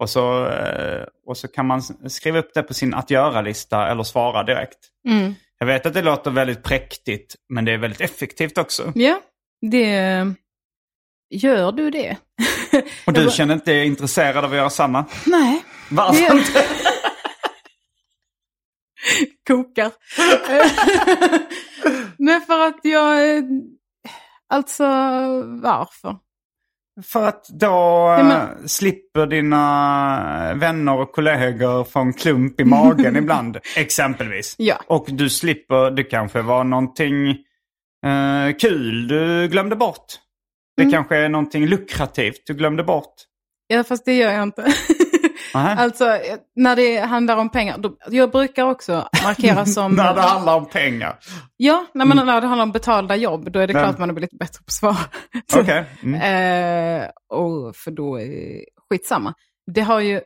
Speaker 1: Och så, eh, och så kan man skriva upp det på sin att göra-lista eller svara direkt.
Speaker 2: Mm.
Speaker 1: Jag vet att det låter väldigt präktigt, men det är väldigt effektivt också.
Speaker 2: Ja, det... Gör du det?
Speaker 1: Och du känner inte dig intresserad av att göra samma?
Speaker 2: Nej.
Speaker 1: Varför
Speaker 2: Det-
Speaker 1: inte?
Speaker 2: kokar. Nej, för att jag... eh, Alltså, varför?
Speaker 1: För att då
Speaker 2: Ja, men-
Speaker 1: eh, slipper dina vänner och kollegor få en klump i magen ibland, exempelvis.
Speaker 2: Ja.
Speaker 1: Och du slipper, det kanske var någonting eh, kul du glömde bort. Det
Speaker 2: Mm.
Speaker 1: kanske är någonting lukrativt du glömde bort.
Speaker 2: Ja, fast det gör jag inte.
Speaker 1: Nähä.
Speaker 2: alltså, eh, när det handlar om pengar. Då, jag brukar också markera som...
Speaker 1: När det handlar om pengar.
Speaker 2: Ja, när, man, när det handlar om betalda jobb, då är det
Speaker 1: Men-
Speaker 2: klart man är lite bättre på att svara.
Speaker 1: Okej. Mm.
Speaker 2: Eh, och för då är det skitsamma. Det har ju,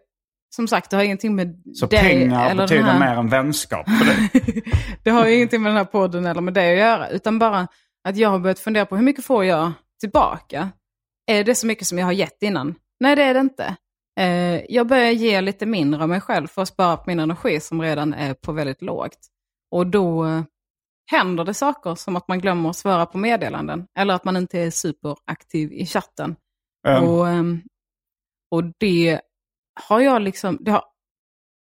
Speaker 2: som sagt, det har ingenting med
Speaker 1: Så
Speaker 2: dig
Speaker 1: pengar
Speaker 2: eller
Speaker 1: betyder
Speaker 2: här...
Speaker 1: mer än vänskap för dig.
Speaker 2: det har ju ingenting med den här podden eller med det att göra, utan bara att jag har börjat fundera på hur mycket får jag tillbaka? Är det så mycket som jag har gett innan? Nej, det är det inte. Eh, jag börjar ge lite mindre av mig själv för att spara på min energi som redan är på väldigt lågt. Och då händer det saker som att man glömmer att svara på meddelanden eller att man inte är superaktiv i chatten.
Speaker 1: Um,
Speaker 2: Och, ehm, och det har jag liksom, det, har,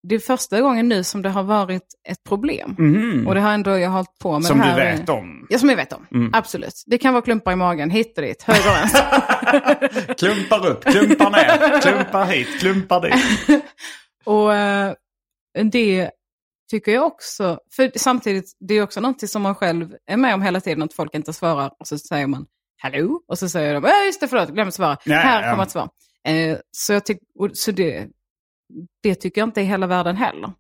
Speaker 2: det är första gången nu som det har varit ett problem.
Speaker 1: mhm.
Speaker 2: Och det har ändå jag hållit på med
Speaker 1: Som
Speaker 2: det
Speaker 1: du
Speaker 2: här.
Speaker 1: vet om.
Speaker 2: Ja, som jag vet om.
Speaker 1: Mm.
Speaker 2: Absolut. Det kan vara klumpar i magen, hit och dit, höger och vänster.
Speaker 1: Klumpar upp, klumpar ner, klumpar hit, klumpar dit.
Speaker 2: och eh, det tycker jag också, för samtidigt, det är också någonting som man själv är med om hela tiden, att folk inte svarar och så säger man hallå? Och så säger de, ja just det, förlåt, glömde svara.
Speaker 1: Ja,
Speaker 2: här
Speaker 1: ja.
Speaker 2: kommer ett svar. Eh, så jag tycker, så det, det tycker jag inte är hela världen heller.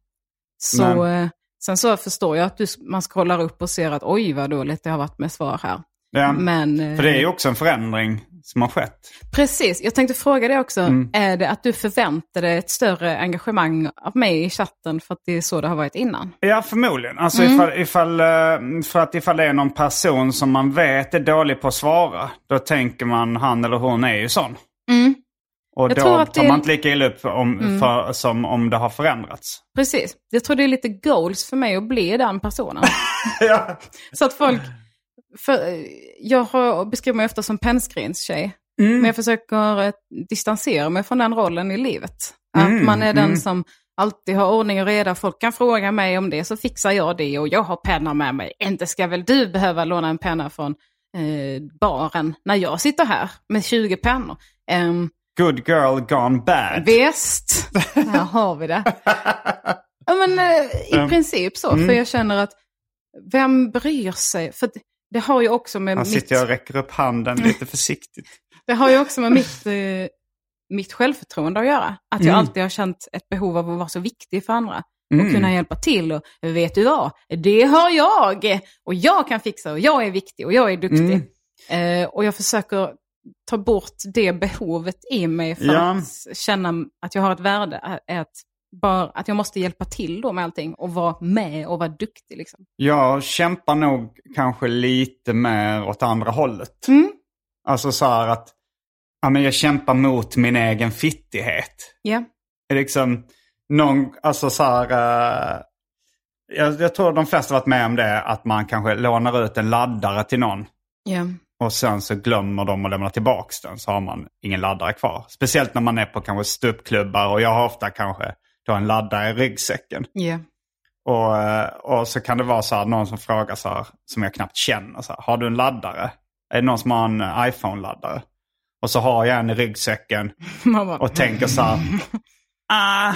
Speaker 2: Så, eh, sen så förstår jag att du, man scrollar upp och ser att oj vad dåligt det har varit med svar här.
Speaker 1: Ja.
Speaker 2: Men, eh,
Speaker 1: För det är ju också en förändring som har skett.
Speaker 2: Precis, jag tänkte fråga dig också.
Speaker 1: Mm.
Speaker 2: Är det att du förväntar dig ett större engagemang av mig i chatten för att det är så det har varit innan?
Speaker 1: Ja, förmodligen. Alltså
Speaker 2: Mm.
Speaker 1: ifall, ifall, eh, för att ifall det är någon person som man vet är dålig på att svara, då tänker man han eller hon är ju sån.
Speaker 2: Mm.
Speaker 1: Och
Speaker 2: Jag
Speaker 1: då
Speaker 2: tror att
Speaker 1: tar
Speaker 2: det-
Speaker 1: man inte lika illa upp om, för, som om det har förändrats.
Speaker 2: Precis, jag tror det är lite goals för mig att bli den personen.
Speaker 1: ja.
Speaker 2: så att folk... För, jag har, beskriver mig ofta som pennskrinstjej.
Speaker 1: Mm.
Speaker 2: Men jag försöker eh, distansera mig från den rollen i livet. Att
Speaker 1: Mm,
Speaker 2: man är den
Speaker 1: mm.
Speaker 2: som alltid har ordning och reda. Folk kan fråga mig om det så fixar jag det och jag har penna med mig. Inte ska väl du behöva låna en penna från eh, baren när jag sitter här med 20 pennor. Um,
Speaker 1: Good girl gone bad.
Speaker 2: Visst, där har vi det. Ja, men, eh, I
Speaker 1: Mm.
Speaker 2: princip så, för jag känner att vem bryr sig? För det, har ju också med
Speaker 1: Han
Speaker 2: mitt,
Speaker 1: sitter och räcker upp handen lite försiktigt.
Speaker 2: det har ju också med mitt, eh, mitt självförtroende att göra. Att jag
Speaker 1: Mm.
Speaker 2: alltid har känt ett behov av att vara så viktig för andra.
Speaker 1: Mm.
Speaker 2: Och kunna hjälpa till. Och vet du vad? Det har jag! Och jag kan fixa och jag är viktig och jag är duktig.
Speaker 1: Mm.
Speaker 2: Eh, och jag försöker ta bort det behovet i mig för
Speaker 1: Ja.
Speaker 2: att känna att jag har ett värde. Är att, bara, att jag måste hjälpa till då med allting och vara med och vara duktig. Liksom.
Speaker 1: Jag kämpar nog kanske lite mer åt andra hållet.
Speaker 2: Mm.
Speaker 1: Alltså så här att ja, men jag kämpar mot min egen fittighet.
Speaker 2: Ja.
Speaker 1: Är liksom någon, alltså så här, eh, jag, jag tror de flesta har varit med om det, att man kanske lånar ut en laddare till någon.
Speaker 2: Ja.
Speaker 1: Och sen så glömmer de att lämna tillbaka den så har man ingen laddare kvar. Speciellt när man är på kanske ståuppklubbar och jag har ofta kanske då en laddare i ryggsäcken.
Speaker 2: Ja.
Speaker 1: Och, eh, och så kan det vara så här, någon som frågar så här, som jag knappt känner, så här, har du en laddare? är det någon som har en iPhone-laddare. Och så har jag en i ryggsäcken och tänker så här. Ah,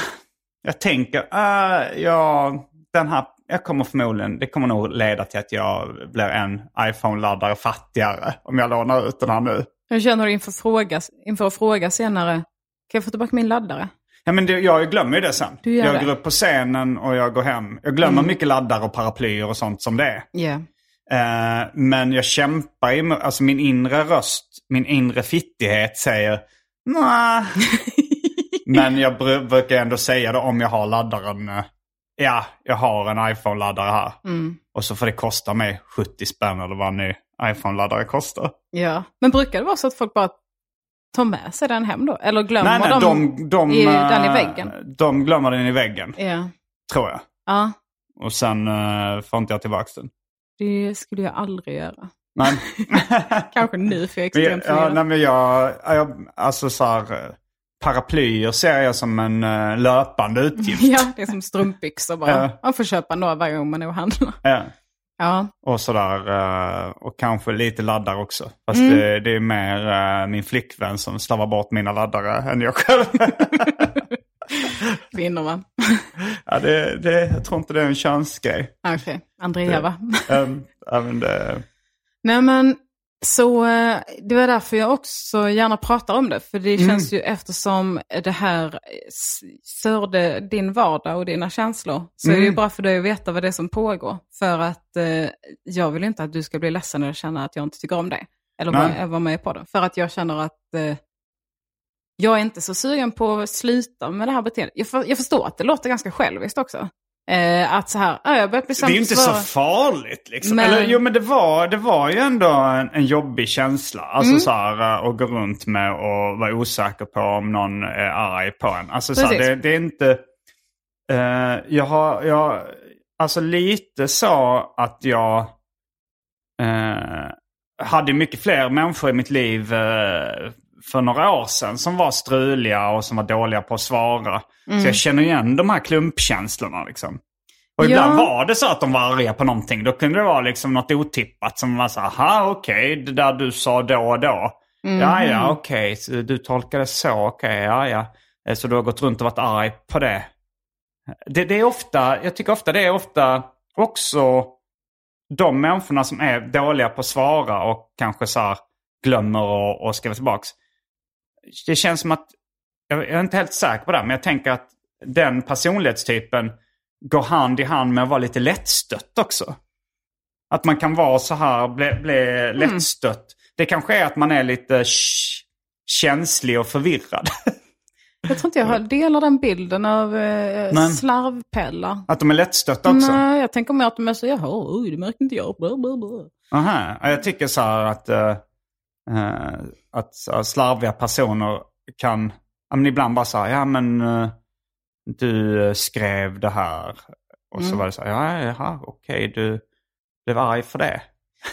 Speaker 1: jag tänker, ah, ja, den här, jag kommer förmodligen, det kommer nog leda till att jag blir en iPhone-laddare fattigare om jag lånar ut den här nu.
Speaker 2: Hur känner du inför, fråga, inför att fråga senare, kan jag få tillbaka min laddare?
Speaker 1: Ja men det, jag glömmer ju det sen. Jag
Speaker 2: det. Mm.
Speaker 1: går upp på scenen och jag går hem. Jag glömmer mycket laddare och paraplyer och sånt som det är.
Speaker 2: Ja.
Speaker 1: Eh, men jag kämpar ju, med- alltså min inre röst, min inre fittighet säger nej. men jag br- brukar ändå säga det om jag har laddaren. Eh, ja, jag har en iPhone-laddare här.
Speaker 2: Mm.
Speaker 1: Och så får det kosta mig 70 spänn eller vad en ny iPhone-laddare kostar.
Speaker 2: ja. Men brukar det vara så att folk bara tar med sig den hem då? Eller glömmer
Speaker 1: nej, nej,
Speaker 2: de,
Speaker 1: de, de,
Speaker 2: i,
Speaker 1: eh,
Speaker 2: den i väggen?
Speaker 1: De glömmer den i väggen,
Speaker 2: Ja.
Speaker 1: tror jag.
Speaker 2: ja,
Speaker 1: Och sen uh, får inte jag tillbaka den.
Speaker 2: det skulle jag aldrig göra.
Speaker 1: Men,
Speaker 2: Kanske nu för jag är
Speaker 1: men,
Speaker 2: extremt
Speaker 1: ja,
Speaker 2: förvirrad.
Speaker 1: nej, men jag, jag, alltså så här, eh, paraplyer ser jag som en eh, löpande utgift.
Speaker 2: Ja, det är som strumpbyxor bara. Man får köpa några varje gång man är och handlar.
Speaker 1: Ja.
Speaker 2: Ja,
Speaker 1: Och sådär, eh, och kanske lite laddare också. Fast
Speaker 2: Mm.
Speaker 1: det, det är mer eh, min flickvän som slavar bort mina laddare än jag själv.
Speaker 2: kvinnor va?
Speaker 1: ja, det, det, jag tror inte det är en könsgrej.
Speaker 2: Okej, Andrea va?
Speaker 1: Um, även det,
Speaker 2: Nej men, så eh, det var därför jag också gärna pratar om det. För det
Speaker 1: Mm.
Speaker 2: känns ju eftersom det här eh, störde din vardag och dina känslor. Så är det ju
Speaker 1: Mm.
Speaker 2: bra för dig att veta vad det är som pågår. För att eh, jag vill inte att du ska bli ledsen eller känna att jag inte tycker om dig. Eller vara var med på det. För att jag känner att eh, jag är inte så sugen på att sluta med det här beteendet. Jag, för, jag förstår att det låter ganska själviskt också. Eh, att så här, ah, jag börjar bli
Speaker 1: det är ju inte så farligt liksom.
Speaker 2: Men-
Speaker 1: Eller, jo men det var, det var ju ändå en, en jobbig känsla. Alltså
Speaker 2: Mm.
Speaker 1: så här eh, att gå runt med och vara osäker på om någon är arg på en. Alltså så här, det, det är inte... eh, jag har, jag, alltså lite så att jag eh, hade mycket fler människor i mitt liv eh, för några år sedan som var struliga och som var dåliga på att svara. Så jag känner igen de här klumpkänslorna liksom. Och ibland
Speaker 2: Ja.
Speaker 1: var det så att de var arga på någonting. Då kunde det vara liksom något otippat som var så här, okej, det där du sa då och då. Ja, ja, okej, så du tolkar det så, okej, ja, ja. Eh, Så du har gått runt och varit arg på det. det. Det är ofta, jag tycker ofta det är ofta också de människorna som är dåliga på att svara och kanske så här glömmer och, och skriva tillbaks. Det känns som att, jag är inte helt säker på det, men jag tänker att den personlighetstypen går hand i hand med att vara lite lättstött också. Att man kan vara så här, bli, bli lättstött. Det kanske är att man är lite känslig och förvirrad.
Speaker 2: Jag tror inte jag har- delar den bilden av eh, slarvpellar.
Speaker 1: att de är lättstötta också.
Speaker 2: Nej, jag tänker mer att de är så, jaha, oj, det märkte inte jag. Bla, bla, bla.
Speaker 1: Aha. Ja, Jag tycker så här att, eh, att så här slarviga personer kan, ja, men ibland bara så här, ja men eh, du eh, skrev det här. Och så var det så här, ja jaha, okej, du blev arg för det.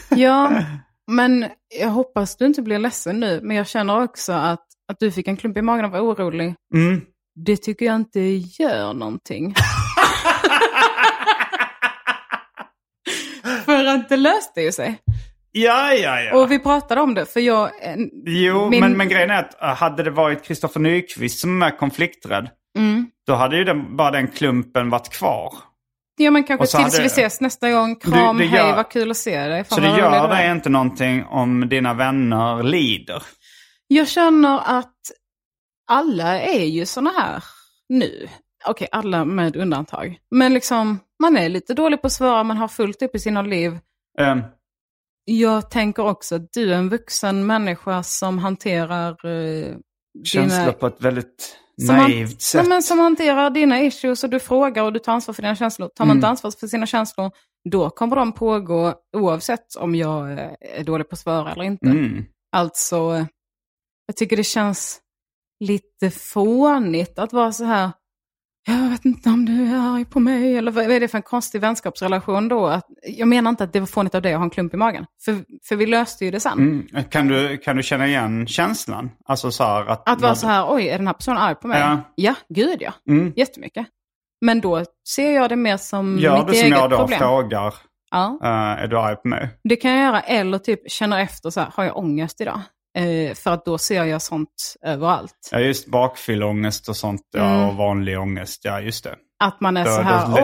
Speaker 2: Ja, men jag hoppas du inte blir ledsen nu. Men jag känner också att, att du fick en klump i magen och var orolig.
Speaker 1: Mm.
Speaker 2: Det tycker jag inte gör någonting. för att det löste ju sig.
Speaker 1: Ja, ja, ja.
Speaker 2: Och vi pratade om det, för jag... eh,
Speaker 1: Jo,
Speaker 2: min-
Speaker 1: men, men grejen är att eh, hade det varit Kristoffer Nyqvist som är konflikträdd,
Speaker 2: Mm.
Speaker 1: då hade ju den, bara den klumpen varit kvar.
Speaker 2: Ja, men kanske tills
Speaker 1: hade-
Speaker 2: vi ses nästa gång. Kram,
Speaker 1: det
Speaker 2: hej,
Speaker 1: gör-
Speaker 2: vad kul att se dig. Fan,
Speaker 1: Så det gör
Speaker 2: du
Speaker 1: dig inte någonting om dina vänner lider.
Speaker 2: Jag känner att alla är ju såna här nu. Okej, alla med undantag. Men liksom, man är lite dålig på att svara, man har fullt upp i sina liv.
Speaker 1: Um,
Speaker 2: Jag tänker också att du är en vuxen människa som hanterar eh,
Speaker 1: känslor
Speaker 2: dina...
Speaker 1: på ett väldigt
Speaker 2: Som
Speaker 1: naivt sätt.
Speaker 2: men som hanterar dina issues och du frågar och du tar ansvar för dina känslor. Tar man
Speaker 1: Mm.
Speaker 2: inte ansvar för sina känslor, då kommer de pågå oavsett om jag eh, är dålig på att svara eller inte.
Speaker 1: Mm.
Speaker 2: Alltså, eh, jag tycker det känns lite fånigt att vara så här, jag vet inte om du är arg på mig, eller vad är det för en konstig vänskapsrelation då? Att, jag menar inte att det var fånigt av dig att ha en klump i magen, för, för vi löste ju det sen.
Speaker 1: Mm. Kan, du, kan du känna igen känslan? Alltså så här att...
Speaker 2: Att vara så här, oj, är den här personen arg på mig?
Speaker 1: Ja.
Speaker 2: Ja, gud ja.
Speaker 1: Mm.
Speaker 2: Jättemycket. Men då ser jag det mer som
Speaker 1: Gör
Speaker 2: mitt
Speaker 1: du som
Speaker 2: eget
Speaker 1: jag då
Speaker 2: problem.
Speaker 1: frågar
Speaker 2: Ja.
Speaker 1: Eh, är du arg på mig?
Speaker 2: Det kan jag göra, eller typ känner efter så här, har jag ångest idag? Eh, för att då ser jag sånt överallt.
Speaker 1: Ja, just bakfylleångest och sånt. Ja,
Speaker 2: Mm.
Speaker 1: och vanlig ångest. Ja, just det.
Speaker 2: Att man är
Speaker 1: Då-
Speaker 2: så här,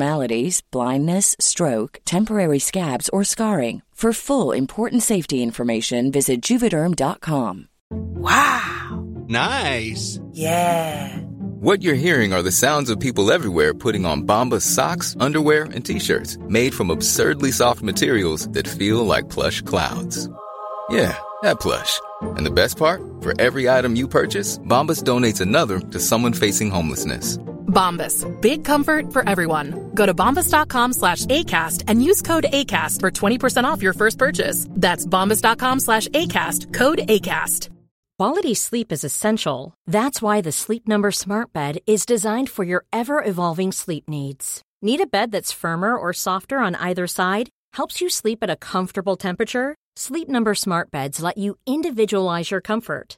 Speaker 3: blindness, stroke, temporary scabs, or scarring. For full important safety information, visit juvederm.com. Wow!
Speaker 4: Nice. Yeah!
Speaker 5: What you're hearing are the sounds of people everywhere putting on Bombas socks, underwear, and t-shirts made from absurdly soft materials that feel like plush clouds. Yeah, that plush. And the best part? For every item you purchase, Bombas donates another to someone facing homelessness.
Speaker 6: Bombas. Big comfort for everyone. Go to bombas.com slash ACAST and use code ACAST for 20% off your first purchase. That's bombas.com slash ACAST. Code ACAST.
Speaker 7: Quality sleep is essential. That's why the Sleep Number Smart Bed is designed for your ever evolving sleep needs. Need a bed that's firmer or softer on either side? Helps you sleep at a comfortable temperature? Sleep Number Smart Beds let you individualize your comfort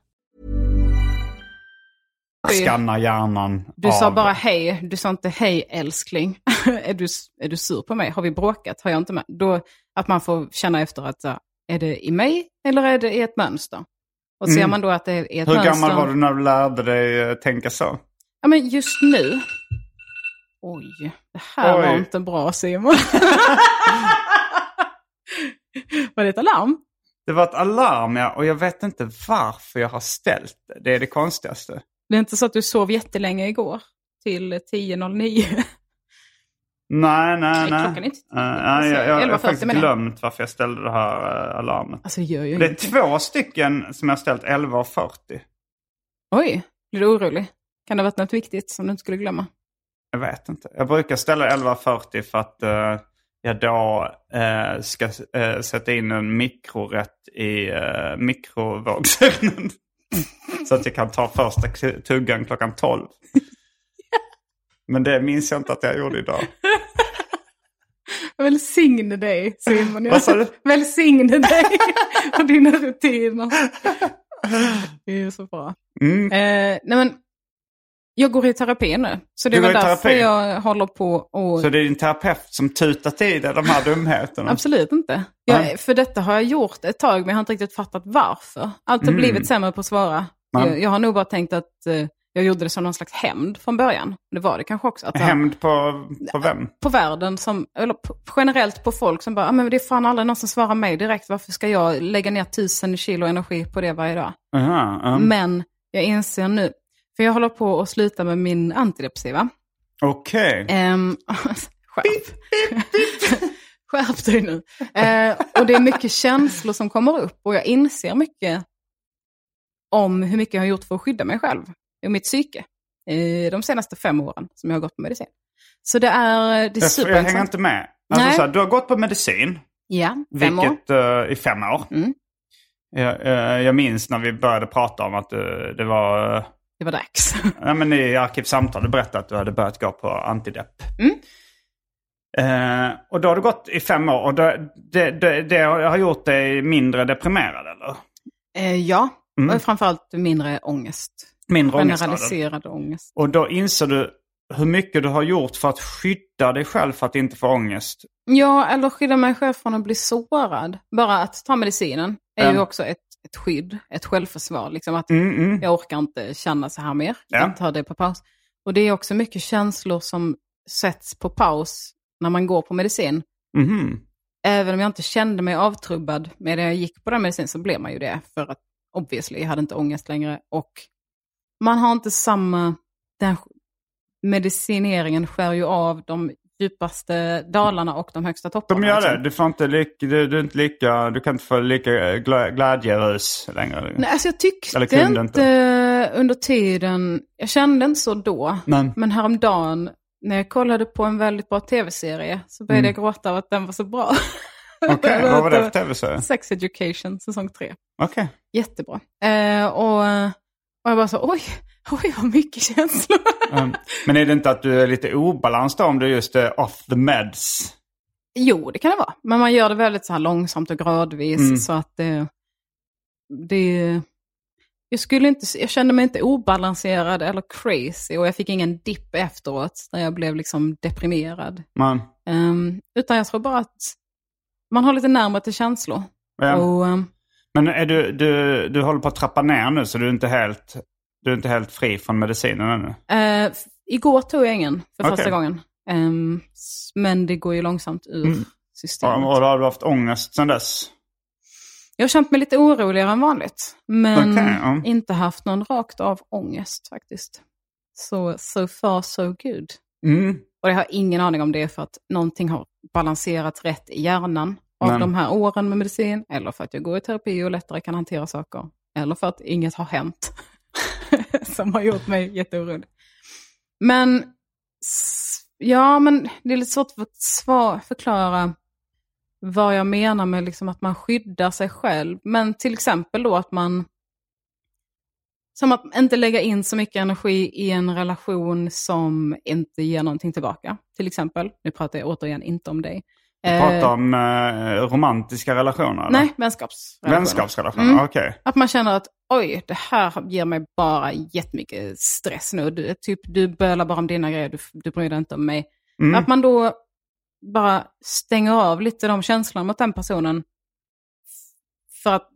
Speaker 1: Skannar hjärnan
Speaker 2: Du
Speaker 1: av...
Speaker 2: sa bara hej, du sa inte hej älskling. är, du, är du sur på mig? Har vi bråkat? Har jag inte med? Då, att man får känna efter att är det i mig eller är det i ett mönster? Och ser man då att det är ett
Speaker 1: Hur
Speaker 2: mönster.
Speaker 1: gammal var du när du lärde dig eh, tänka så?
Speaker 2: Ja men just nu. Oj, det här
Speaker 1: Oj.
Speaker 2: var inte bra Simon. var det ett alarm?
Speaker 1: Det var ett alarm ja, och jag vet inte varför jag har ställt det. Det är det konstigaste.
Speaker 2: Det är inte så att du sov jättelänge igår? Till 10.09?
Speaker 1: Nej, nej,
Speaker 2: Nej, klockan är inte.
Speaker 1: Eh, nej, jag, jag, jag har
Speaker 2: 11.40
Speaker 1: faktiskt
Speaker 2: jag.
Speaker 1: glömt varför jag ställde det här eh, alarmet.
Speaker 2: Alltså det gör ju
Speaker 1: Det är
Speaker 2: ingenting.
Speaker 1: två stycken som jag har ställt 11.40.
Speaker 2: Oj, blir du orolig? Kan det ha varit något viktigt som du inte skulle glömma?
Speaker 1: Jag vet inte. Jag brukar ställa 11.40 för att eh, jag då eh, ska eh, sätta in en mikrorätt i eh, mikrovågsugnen. Så att jag kan ta första tuggan klockan 12. Men det minns jag inte att jag gjorde idag.
Speaker 2: Välsigne dig Simon.
Speaker 1: Vad sa du?
Speaker 2: Välsigne dig och dina rutiner. Det är så bra.
Speaker 1: Mm.
Speaker 2: Eh, nej men, jag går i terapi nu. Så det
Speaker 1: Du i
Speaker 2: därför
Speaker 1: terapi?
Speaker 2: jag håller på och...
Speaker 1: Så det är din terapeut som tutat i dig de här dumheterna?
Speaker 2: Absolut inte. Jag,
Speaker 1: Nej.
Speaker 2: för detta har jag gjort ett tag men jag har inte riktigt fattat varför. Allt har
Speaker 1: Mm.
Speaker 2: blivit sämre på att svara.
Speaker 1: Ja.
Speaker 2: Jag, jag har nog bara tänkt att eh, jag gjorde det som någon slags hämnd från början. Det var det kanske också. Att,
Speaker 1: Hämnd på, på vem?
Speaker 2: på världen, som, eller på, generellt på folk som bara, ah, men det är fan aldrig någon som svarar mig direkt. Varför ska jag lägga ner tusen kilo energi på det varje dag?
Speaker 1: Aha, um,
Speaker 2: Men jag inser nu, för jag håller på att sluta med min antidepressiva.
Speaker 1: Okej.
Speaker 2: Um, skärp. skärp dig nu. Eh, och det är mycket känslor som kommer upp och jag inser mycket om hur mycket jag har gjort för att skydda mig själv och mitt psyke eh, de senaste fem åren som jag har gått på medicin. Så det är, det är
Speaker 1: Jag, jag hänger inte med. Alltså,
Speaker 2: Nej.
Speaker 1: så här, du har gått på medicin.
Speaker 2: Ja, fem år.
Speaker 1: Vilket, eh, I fem år.
Speaker 2: Mm.
Speaker 1: Jag, eh, jag minns när vi började prata om att eh, det var...
Speaker 2: Det var dags.
Speaker 1: Ja, men I Arkivsamtal du berättade att du hade börjat gå på antidepp.
Speaker 2: Mm.
Speaker 1: Eh, och då har du gått i fem år och det, det, det, det har gjort dig mindre deprimerad eller?
Speaker 2: Eh, ja,
Speaker 1: Mm.
Speaker 2: och framförallt mindre ångest.
Speaker 1: Mindre.
Speaker 2: Generaliserad ångest.
Speaker 1: Och då inser du hur mycket du har gjort för att skydda dig själv för att inte få ångest.
Speaker 2: Ja, eller skydda mig själv från att bli sårad. Bara att ta medicinen är
Speaker 1: Ja.
Speaker 2: ju också ett, ett skydd, ett självförsvar. Liksom att
Speaker 1: Mm, mm.
Speaker 2: jag orkar inte känna så här mer.
Speaker 1: Ja.
Speaker 2: Jag tar det på paus. Och det är också mycket känslor som sätts på paus när man går på medicin.
Speaker 1: Mhm.
Speaker 2: Även om jag inte kände mig avtrubbad med det jag gick på den medicin så blev man ju det. För att obviously, jag hade inte ångest längre. Och man har inte samma... Den medicineringen skär ju av de djupaste dalarna och de högsta topparna.
Speaker 1: De gör
Speaker 2: liksom.
Speaker 1: det. Du, får inte lika, du, du, är inte lika, du kan inte få lika glä- glädjerus längre.
Speaker 2: Nej, alltså jag tyckte inte,
Speaker 1: inte.
Speaker 2: under tiden, jag kände inte så då,
Speaker 1: Men,
Speaker 2: men häromdagen när jag kollade på en väldigt bra tv-serie så började jag gråta av att den var så bra.
Speaker 1: Mm. okej, vad var det för tv-serie?
Speaker 2: Sex Education, säsong tre.
Speaker 1: Okej.
Speaker 2: Jättebra. Eh, och, och jag bara så, oj, oj vad mycket känslor.
Speaker 1: Um, men är det inte att du är lite obalans då om du just är off the meds?
Speaker 2: jo, det kan det vara. Men man gör det väldigt så här långsamt och gradvis
Speaker 1: Mm.
Speaker 2: så att det, det jag, skulle inte, jag kände mig inte obalanserad eller crazy och jag fick ingen dipp efteråt där jag blev liksom deprimerad.
Speaker 1: Man,
Speaker 2: Ehm, utan jag tror bara att man har lite närmare till känslor.
Speaker 1: ja.
Speaker 2: Och, ehm,
Speaker 1: Men är du, du, du håller på att trappa ner nu så du är inte helt, du är inte helt fri från medicinen ännu?
Speaker 2: eh, f- igår tog jag ingen för
Speaker 1: Okej.
Speaker 2: första gången. S- men det går ju långsamt ur
Speaker 1: Mm.
Speaker 2: systemet.
Speaker 1: Och, och då har du haft ångest sedan dess?
Speaker 2: Jag har känt mig lite oroligare än vanligt. Men
Speaker 1: Okej, ja.
Speaker 2: inte haft någon rakt av ångest faktiskt. Så so far so good.
Speaker 1: Mm.
Speaker 2: Och jag har ingen aning om det är för att någonting har balanserat rätt i hjärnan av
Speaker 1: Men-
Speaker 2: de här åren med medicin. Eller för att jag går i terapi och lättare kan hantera saker. Eller för att inget har hänt. som har gjort mig jätteorolig. Men ja, men det är lite svårt att förklara vad jag menar med liksom att man skyddar sig själv. Men till exempel då att man som att inte lägga in så mycket energi i en relation som inte ger någonting tillbaka. Till exempel, nu pratar jag återigen inte om dig.
Speaker 1: Du pratar om eh, romantiska relationer? eller?
Speaker 2: Nej, vänskapsrelationer.
Speaker 1: Vänskapsrelationer,
Speaker 2: Mm.
Speaker 1: okej.
Speaker 2: Att man känner att oj, det här ger mig bara jättemycket stress nu. Du, typ, du bölar bara om dina grejer, du, du bryr dig inte om mig.
Speaker 1: Mm.
Speaker 2: Att man då bara stänger av lite de känslorna mot den personen. För att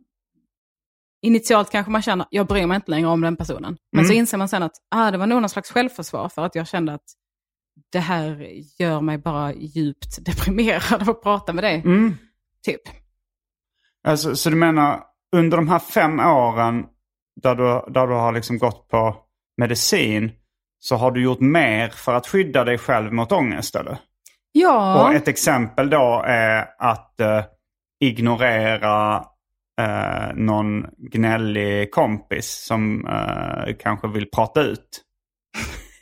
Speaker 2: initialt kanske man känner, jag bryr mig inte längre om den personen. Men
Speaker 1: Mm.
Speaker 2: så inser man sen att ah, det var nog någon slags självförsvar för att jag kände att det här gör mig bara djupt deprimerad av att prata med dig.
Speaker 1: Mm.
Speaker 2: Typ.
Speaker 1: Alltså, så du menar under de här fem åren där du, där du har liksom gått på medicin så har du gjort mer för att skydda dig själv mot ångest eller?
Speaker 2: Ja,
Speaker 1: Och ett exempel då är att eh, ignorera eh, någon gnällig kompis som eh, kanske vill prata ut.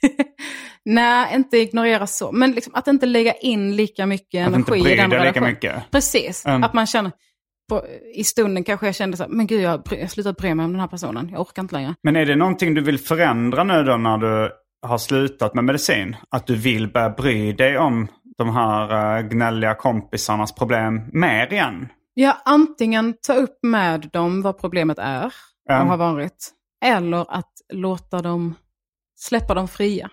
Speaker 2: nej, inte ignorera så. Men liksom att inte lägga in lika mycket
Speaker 1: Att
Speaker 2: energi i den
Speaker 1: dig lika
Speaker 2: relationen.
Speaker 1: mycket.
Speaker 2: Precis,
Speaker 1: Mm.
Speaker 2: att man känner, på, i stunden kanske jag kände så här, men gud jag, har slutat bry mig om den här personen, jag orkar inte längre.
Speaker 1: Men är det någonting du vill förändra nu då när du har slutat med medicin? Att du vill börja bry dig om de här uh, gnälliga kompisarnas problem mer igen?
Speaker 2: Ja, antingen ta upp med dem vad problemet är och
Speaker 1: Mm.
Speaker 2: har varit, eller att låta dem, släppa dem fria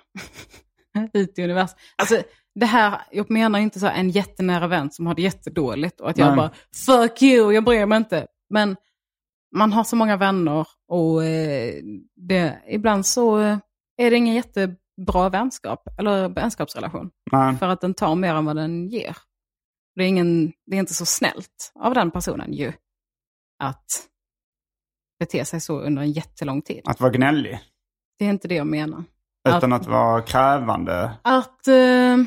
Speaker 2: ut i universum. Alltså, det här, jag menar inte så en jättenära vän som har det jättedåligt och att jag
Speaker 1: Nej.
Speaker 2: bara fuck you, jag bryr mig inte. Men man har så många vänner och eh, det, ibland så eh, är det ingen jättebra vänskap eller vänskapsrelation.
Speaker 1: Nej.
Speaker 2: För att den tar mer än vad den ger. Det är, ingen, det är inte så snällt av den personen ju att bete sig så under en jättelång tid.
Speaker 1: Att vara gnällig.
Speaker 2: Det är inte det jag menar.
Speaker 1: Utan att vara krävande.
Speaker 2: Att eh,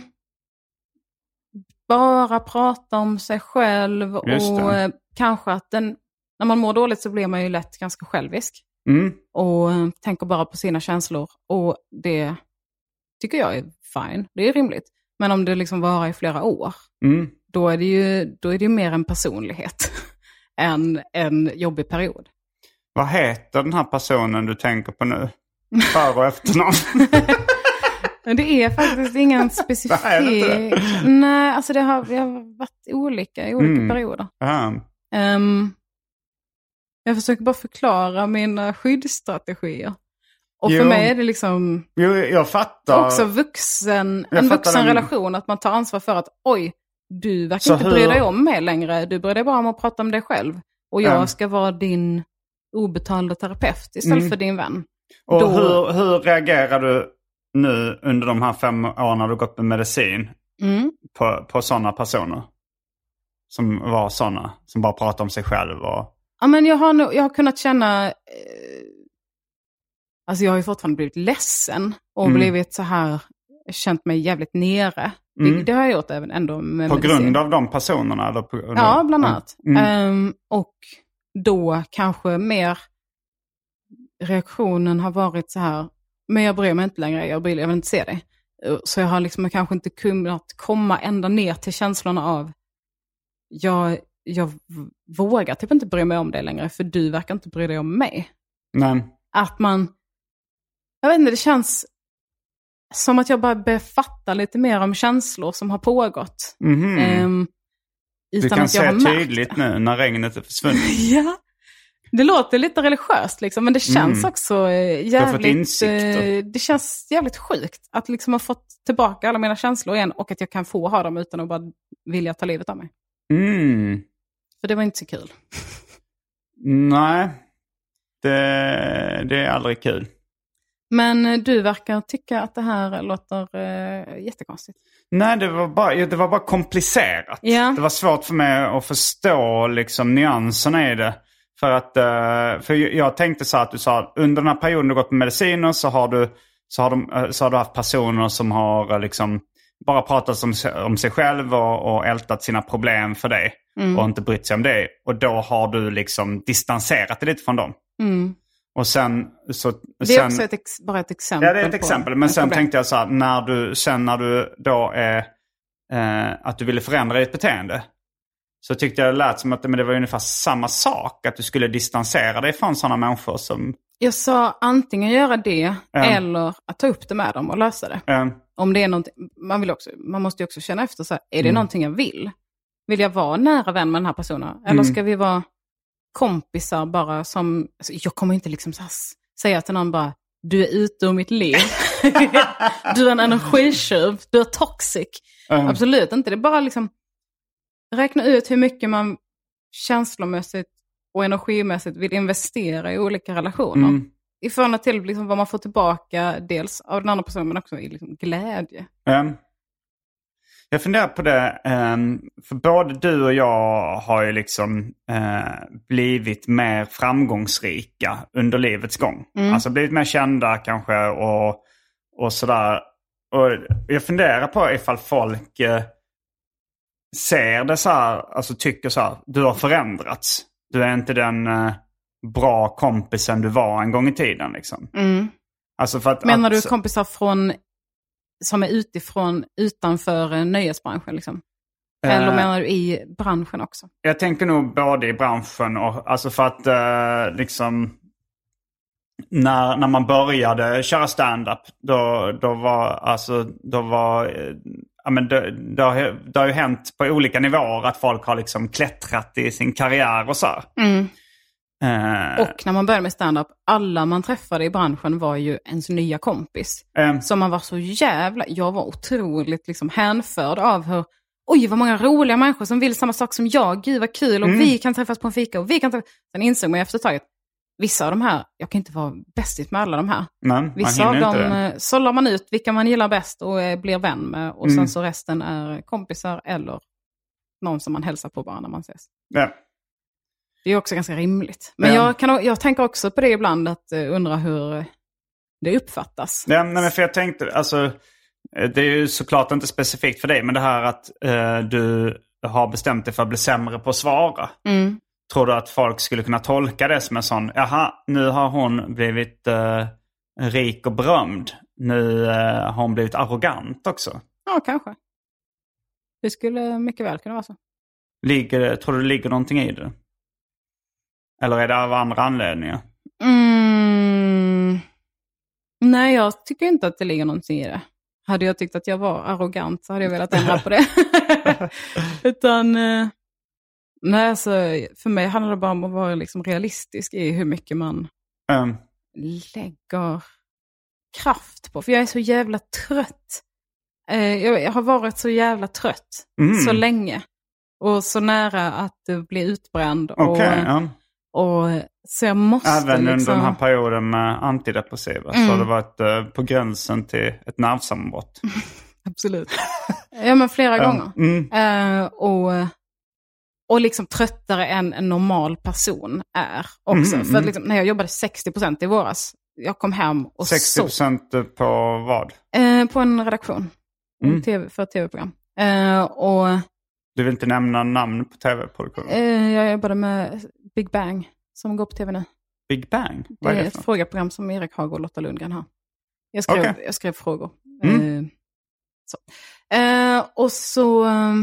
Speaker 2: bara prata om sig själv och eh, kanske att den, när man mår dåligt så blir man ju lätt ganska självisk.
Speaker 1: Mm.
Speaker 2: och eh, tänker bara på sina känslor. Och det tycker jag är fine, det är rimligt. Men om det liksom varar i flera år,
Speaker 1: Mm.
Speaker 2: Då är det ju, då är det mer en personlighet än en jobbig period.
Speaker 1: Vad heter den här personen du tänker på nu? För och efternamn?
Speaker 2: Men det är faktiskt ingen specifik...
Speaker 1: Nej,
Speaker 2: Nej, alltså det har, det har varit olika i olika
Speaker 1: Mm.
Speaker 2: perioder. Ehm, Jag försöker bara förklara mina skyddsstrategier. Och för
Speaker 1: Jo.
Speaker 2: mig är det liksom
Speaker 1: Jo, jag fattar.
Speaker 2: också vuxen,
Speaker 1: Jag
Speaker 2: en vuxen
Speaker 1: den-
Speaker 2: relation. Att man tar ansvar för att oj, du verkar
Speaker 1: Så
Speaker 2: inte
Speaker 1: hur-
Speaker 2: bry dig om mig längre. Du bryr dig bara om att prata om dig själv. Och jag
Speaker 1: Mm.
Speaker 2: ska vara din obetalda terapeut istället
Speaker 1: Mm.
Speaker 2: för din vän.
Speaker 1: Och
Speaker 2: då-
Speaker 1: hur, hur reagerar du nu under de här fem åren när du gått med medicin
Speaker 2: Mm.
Speaker 1: på, på sådana personer? Som var sådana, som bara pratar om sig själv och...
Speaker 2: Ja, men jag har, nog, jag har kunnat känna... Eh, alltså jag har ju fortfarande blivit ledsen och
Speaker 1: Mm.
Speaker 2: blivit så här, känt mig jävligt nere. Det,
Speaker 1: Mm.
Speaker 2: det har jag gjort även ändå med
Speaker 1: På
Speaker 2: medicin.
Speaker 1: grund av de personerna? Eller på,
Speaker 2: Ja, bland annat.
Speaker 1: Mm.
Speaker 2: Ehm, och då kanske mer reaktionen har varit så här, men jag bryr mig inte längre, jag, vill, jag vill inte se dig. Eh, Så jag har liksom kanske inte kunnat komma ända ner till känslorna av, jag, jag vågar typ inte bry mig om dig längre, för du verkar inte bry dig om mig.
Speaker 1: Nej.
Speaker 2: Att man, jag vet inte, det känns som att jag bara fatta lite mer om känslor som har pågått.
Speaker 1: Mhm.
Speaker 2: Ehm,
Speaker 1: du kan se tydligt nu när regnet är försvunnet.
Speaker 2: Ja, det låter lite religiöst liksom, men det känns
Speaker 1: Mm.
Speaker 2: också eh, jävligt... eh, Det känns jävligt sjukt att liksom ha fått tillbaka alla mina känslor igen och att jag kan få ha dem utan att bara vilja ta livet av mig.
Speaker 1: Mm.
Speaker 2: För det var inte så kul.
Speaker 1: Nej, det, det är aldrig kul.
Speaker 2: Men eh, du verkar tycka att det här låter eh, jättekonstigt.
Speaker 1: Nej, det var bara, det var bara komplicerat.
Speaker 2: Ja.
Speaker 1: Det var svårt för mig att förstå liksom, nyanserna i det. För att eh, för jag tänkte så här att du sa att under den här perioden du gått på mediciner så har du, så har de, eh, så har du haft personer som har liksom bara pratat om, sig- om sig själv och, och ältat sina problem för dig.
Speaker 2: Mm.
Speaker 1: Och inte brytt sig om det. Och då har du liksom distanserat dig lite från dem.
Speaker 2: Mm.
Speaker 1: Och sen... Så,
Speaker 2: Det är
Speaker 1: sen,
Speaker 2: också ett ex- bara ett exempel.
Speaker 1: Ja, det är ett exempel. Men sen
Speaker 2: problem.
Speaker 1: tänkte jag så här, när du, sen när du då är, eh, att du ville förändra ditt beteende. Så tyckte jag det lät som att men det var ungefär samma sak. Att du skulle distansera dig från sådana människor som...
Speaker 2: Jag sa antingen göra det
Speaker 1: Ja.
Speaker 2: eller att ta upp det med dem och lösa det.
Speaker 1: Eh,
Speaker 2: Om det är någonting, man, vill också, man måste ju också känna efter, så här, är det
Speaker 1: Mm.
Speaker 2: någonting jag vill? Vill jag vara nära vän med den här personen? Eller
Speaker 1: Mm.
Speaker 2: ska vi vara kompisar bara som, alltså, jag kommer inte liksom så här, säga till någon bara, du är ute ur mitt liv. du är en energitjuv, du är toxic.
Speaker 1: eh,
Speaker 2: Absolut inte, det är bara liksom räkna ut hur mycket man känslomässigt och energimässigt vill investera i olika relationer.
Speaker 1: mm,
Speaker 2: I förhållande till liksom vad man får tillbaka, dels av den andra personen men också i liksom glädje.
Speaker 1: eh. Jag funderar på det, eh, för både du och jag har ju liksom eh, blivit mer framgångsrika under livets gång.
Speaker 2: Mm.
Speaker 1: Alltså blivit mer kända kanske och, och sådär. Och jag funderar på ifall folk eh, ser det så här, alltså tycker så här, du har förändrats. Du är inte den eh, bra kompisen du var en gång i tiden liksom. Alltså för att,
Speaker 2: Menar
Speaker 1: att,
Speaker 2: du kompisar från, som är utifrån, utanför eh, nöjesbranschen? Liksom? Eller
Speaker 1: Eh,
Speaker 2: menar du i branschen också?
Speaker 1: Jag tänker nog både i branschen och alltså för att eh, liksom när, när man började köra stand-up då, då var alltså då var eh, ja, men det, det, har, ju- det har ju hänt på olika nivåer att folk har liksom klättrat i sin karriär och så. här. Eh,
Speaker 2: Och när man började med stand-up, alla man träffade i branschen var ju ens nya kompis.
Speaker 1: eh,
Speaker 2: Så man var så jävla, jag var otroligt liksom hänförd av hur, oj vad många roliga människor som vill samma sak som jag, gud vad kul och
Speaker 1: Mm.
Speaker 2: vi kan träffas på en fika och vi kan träffas. Sen insåg man efter ett tag att vissa av de här, jag kan inte vara bästigt med alla de här.
Speaker 1: nej,
Speaker 2: Vissa av dem
Speaker 1: det.
Speaker 2: eh, sållar man ut vilka man gillar bäst och eh, blir vän med. Och
Speaker 1: Mm.
Speaker 2: sen så resten är kompisar eller någon som man hälsar på bara när man ses.
Speaker 1: Ja.
Speaker 2: Det är också ganska rimligt. Men
Speaker 1: Ja.
Speaker 2: jag, kan, jag tänker också på det ibland, att uh, undra hur eh, det uppfattas.
Speaker 1: Ja, nej, men för jag tänkte, alltså, eh, det är ju såklart inte specifikt för dig, men det här att eh, du har bestämt dig för att bli sämre på att svara.
Speaker 2: Mm.
Speaker 1: Tror du att folk skulle kunna tolka det som en sån, jaha, nu har hon blivit eh, rik och berömd. Nu eh, har hon blivit arrogant också.
Speaker 2: Ja, kanske. Det skulle mycket väl kunna vara så.
Speaker 1: Ligger, tror du det ligger någonting i det? Eller är det av andra anledningar?
Speaker 2: Mm. Nej, jag tycker inte att det ligger någonting i det. Hade jag tyckt att jag var arrogant så hade jag velat ändra på det. Utan, eh, Nej, alltså, för mig handlar det bara om att vara liksom realistisk i hur mycket man
Speaker 1: Um,
Speaker 2: lägger kraft på. För jag är så jävla trött. Eh, jag, har varit så jävla trött
Speaker 1: Mm.
Speaker 2: så länge. Och så nära att bli utbränd.
Speaker 1: Okej,
Speaker 2: och,
Speaker 1: ja.
Speaker 2: Och, så jag måste
Speaker 1: Även
Speaker 2: liksom...
Speaker 1: under den här perioden med antidepressiva så
Speaker 2: Mm.
Speaker 1: har det varit eh, på gränsen till ett nervsammanbrott.
Speaker 2: Absolut. ja, men flera gånger.
Speaker 1: Mm.
Speaker 2: Eh, och, och liksom tröttare än en normal person är också.
Speaker 1: Mm,
Speaker 2: För att
Speaker 1: mm.
Speaker 2: liksom, när jag jobbade 60% i våras, jag kom hem och
Speaker 1: 60
Speaker 2: sov.
Speaker 1: procent på vad?
Speaker 2: Eh, på en redaktion
Speaker 1: Mm.
Speaker 2: TV, för ett tv-program. Eh, och
Speaker 1: Du vill inte nämna namn på tv-produktionen?
Speaker 2: eh, jag jobbade med Big Bang som går på tv nu.
Speaker 1: Big Bang?
Speaker 2: Det
Speaker 1: Vad är
Speaker 2: är
Speaker 1: det
Speaker 2: ett frågeprogram som Erik Haag och Lotta Lundgren har. Jag skrev,
Speaker 1: Okej.
Speaker 2: jag skrev frågor.
Speaker 1: Mm.
Speaker 2: Eh, så. Eh, och så... eh,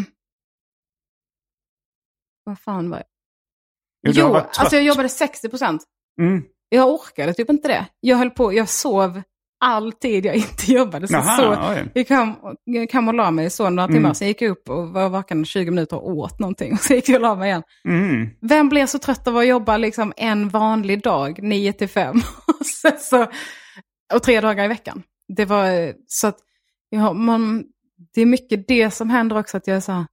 Speaker 2: vad fan var jag?
Speaker 1: Jo,
Speaker 2: Jo, alltså jag jobbade 60 procent.
Speaker 1: Mm.
Speaker 2: Jag orkade typ inte det. Jag höll på, jag sov all tid jag inte jobbade. Så
Speaker 1: Jaha,
Speaker 2: så, jag kom, kom och la mig så några timmar,
Speaker 1: Mm.
Speaker 2: sen gick jag upp och var vaken 20 minuter och åt någonting. Och så gick jag och la mig igen.
Speaker 1: Mm.
Speaker 2: Vem blir så trött av att jobba liksom en vanlig dag, 9 till 5? och, sen så, och tre dagar i veckan. Det var eh, så att, ja, man, det är mycket det som händer också. att jag är så här,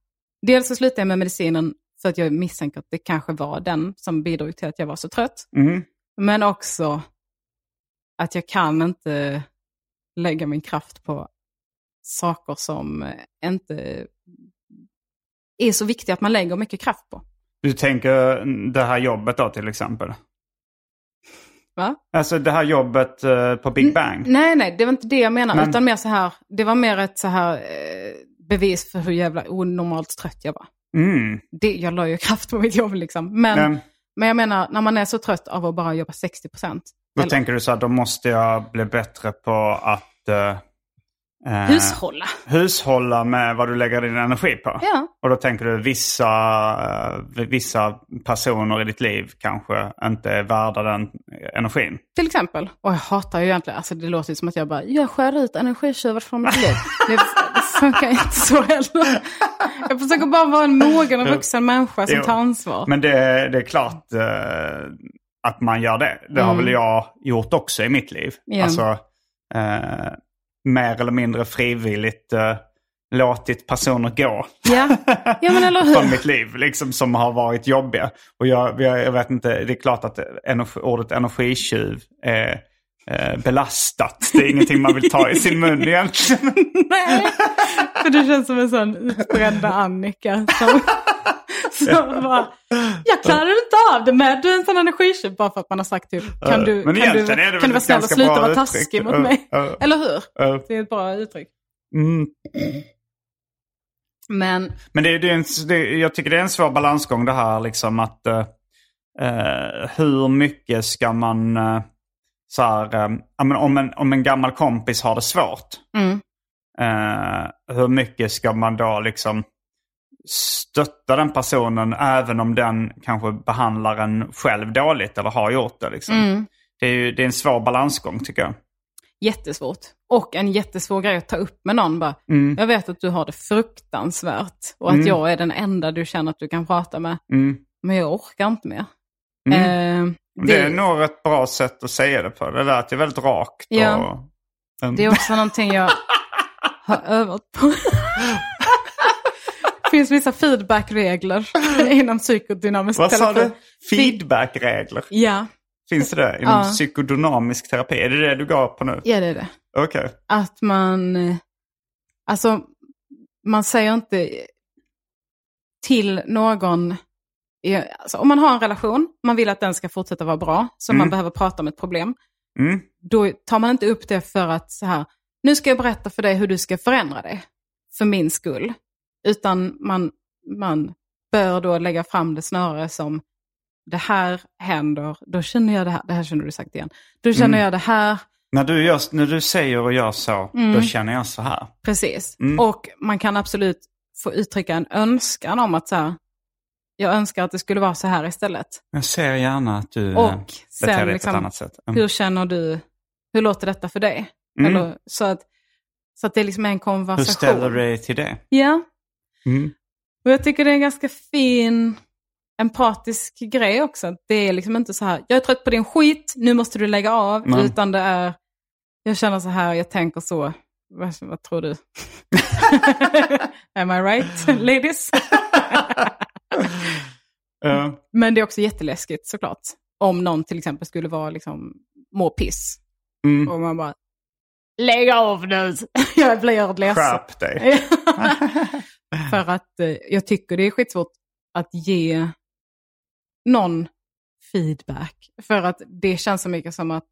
Speaker 2: Dels så slutade jag med medicinen för att jag misstänker att det kanske var den som bidrog till att jag var så trött.
Speaker 1: Mm.
Speaker 2: Men också att jag kan inte lägga min kraft på saker som inte är så viktiga att man lägger mycket kraft på.
Speaker 1: Du tänker det här jobbet då till exempel?
Speaker 2: Va?
Speaker 1: Alltså det här jobbet eh, på Big Bang?
Speaker 2: Nej, nej, det var inte det jag menar.
Speaker 1: Men-
Speaker 2: Utan mer så här, det var mer ett så här eh, bevis för hur jävla onormalt trött jag var.
Speaker 1: Mm.
Speaker 2: Det, jag la ju kraft på mitt jobb liksom. Men,
Speaker 1: Men
Speaker 2: men jag menar, när man är så trött av att bara jobba 60 procent.
Speaker 1: Då tänker du så här, då måste jag bli bättre på att eh, eh,
Speaker 2: Hushålla.
Speaker 1: hushålla med vad du lägger din energi på.
Speaker 2: Ja.
Speaker 1: Och då tänker du vissa, eh, vissa personer i ditt liv kanske inte är värda den energin.
Speaker 2: Till exempel. Och jag hatar ju egentligen, alltså det låter ju som att jag bara, jag skär ut energitjuvar från mitt liv. Det, det funkar inte så heller. Jag försöker bara vara en mogen och vuxen människa som
Speaker 1: Jo.
Speaker 2: tar ansvar.
Speaker 1: Men det, det är klart eh, att man gör det. Det har
Speaker 2: Mm.
Speaker 1: väl jag gjort också i mitt liv.
Speaker 2: Ja.
Speaker 1: Alltså eh, mer eller mindre frivilligt eh, låtit personer gå.
Speaker 2: Ja. ja, men eller
Speaker 1: från
Speaker 2: hur?
Speaker 1: mitt liv liksom, som har varit jobbiga. Och jag, jag, jag vet inte, det är klart att energi, ordet energitjuv är eh, belastat. Det är ingenting man vill ta i sin mun egentligen.
Speaker 2: Nej, för du känns som en sån utbrända Annika som, som bara, jag klarar inte av det med du är en sån energitjuv bara för att man har sagt typ, kan du, kan du, kan du vara snäll och sluta vara taskig mot mig? Eller hur? Det är ett bra uttryck.
Speaker 1: Mm.
Speaker 2: Men
Speaker 1: Men det, är- det är en, det, jag tycker det är en svår balansgång det här liksom att eh, hur mycket ska man eh, så här, men om, en, om en gammal kompis har det svårt.
Speaker 2: Mm.
Speaker 1: Eh, hur mycket ska man då liksom stötta den personen även om den kanske behandlar en själv dåligt eller har gjort det. Liksom.
Speaker 2: Mm.
Speaker 1: Det, är ju, det är en svår balansgång tycker jag.
Speaker 2: jättesvårt. Och en jättesvår grej att ta upp med någon. Bara,
Speaker 1: Mm.
Speaker 2: Jag vet att du har det fruktansvärt och att
Speaker 1: Mm.
Speaker 2: jag är den enda du känner att du kan prata med.
Speaker 1: Mm.
Speaker 2: Men jag orkar inte mer.
Speaker 1: Mm.
Speaker 2: Eh,
Speaker 1: Det är nog ett bra sätt att säga det på. Det lät ju väldigt rakt.
Speaker 2: Ja.
Speaker 1: Och.
Speaker 2: Det är också någonting jag har övat på. Det finns vissa feedbackregler inom psykodynamisk
Speaker 1: Vad sa
Speaker 2: terapi.
Speaker 1: du? Feedbackregler?
Speaker 2: Ja,
Speaker 1: Finns det det inom
Speaker 2: Ja.
Speaker 1: psykodynamisk terapi? Är det det du går på nu?
Speaker 2: ja, det är det.
Speaker 1: Okej.
Speaker 2: Att man, eh, alltså, man säger inte till någon, i- alltså, om man har en relation, man vill att den ska fortsätta vara bra, så man
Speaker 1: Mm.
Speaker 2: behöver prata om ett problem.
Speaker 1: Mm.
Speaker 2: Då tar man inte upp det för att så här, nu ska jag berätta för dig hur du ska förändra dig, för min skull. Utan man, man bör då lägga fram det snarare som, det här händer, då känner jag det här, det här känner du sagt igen, då känner
Speaker 1: Mm.
Speaker 2: jag det här,
Speaker 1: När, du gör, när du säger och gör så,
Speaker 2: Mm.
Speaker 1: då känner jag så här.
Speaker 2: Precis.
Speaker 1: Mm.
Speaker 2: Och man kan absolut få uttrycka en önskan om att så här, jag önskar att det skulle vara så här istället.
Speaker 1: Jag ser gärna att du
Speaker 2: Och
Speaker 1: eh, beter
Speaker 2: sen
Speaker 1: dig på
Speaker 2: liksom,
Speaker 1: ett annat sätt. Mm.
Speaker 2: hur känner du, hur låter detta för dig?
Speaker 1: Mm.
Speaker 2: Eller, så, att, så att det liksom är en
Speaker 1: Hur
Speaker 2: konversation.
Speaker 1: ställer du dig till det?
Speaker 2: Ja,
Speaker 1: Mm.
Speaker 2: och jag tycker det är en ganska fin, empatisk grej också. Det är liksom inte så här, jag är trött på din skit, nu måste du lägga av.
Speaker 1: Nej.
Speaker 2: Utan det är, jag känner så här, jag tänker så. Vad, vad tror du? Am I right, ladies?
Speaker 1: Eh,
Speaker 2: Men det är också jätteläskigt såklart. Om någon till exempel skulle vara liksom, må piss.
Speaker 1: mm.
Speaker 2: Och man bara, lägg av nu. jag blir ledsen.
Speaker 1: Skärp dig.
Speaker 2: För att eh, jag tycker det är skitsvårt att ge någon feedback. För att det känns så mycket som, att,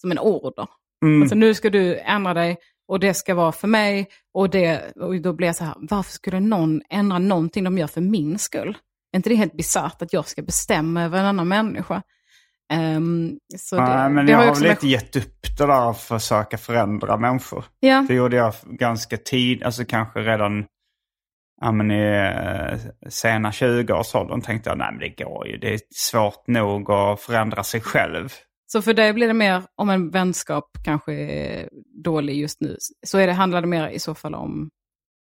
Speaker 2: som en order.
Speaker 1: Mm.
Speaker 2: Alltså nu ska du ändra dig och det ska vara för mig. Och, det, och då blir jag så här, varför skulle någon ändra någonting de gör för min skull? Är inte det helt bisarrt att jag ska bestämma över en annan människa? Ehm, så det,
Speaker 1: Nej, men
Speaker 2: det
Speaker 1: jag har väl lite gett upp det där att försöka förändra människor.
Speaker 2: Ja,
Speaker 1: Det gjorde jag ganska tid, alltså kanske redan ja, men i eh, sena 20-årsåldern tänkte jag nej men det går ju. Det är svårt nog att förändra sig själv.
Speaker 2: så för dig blir det mer om en vänskap kanske är dålig just nu. Så är det, handlar det mer i så fall om,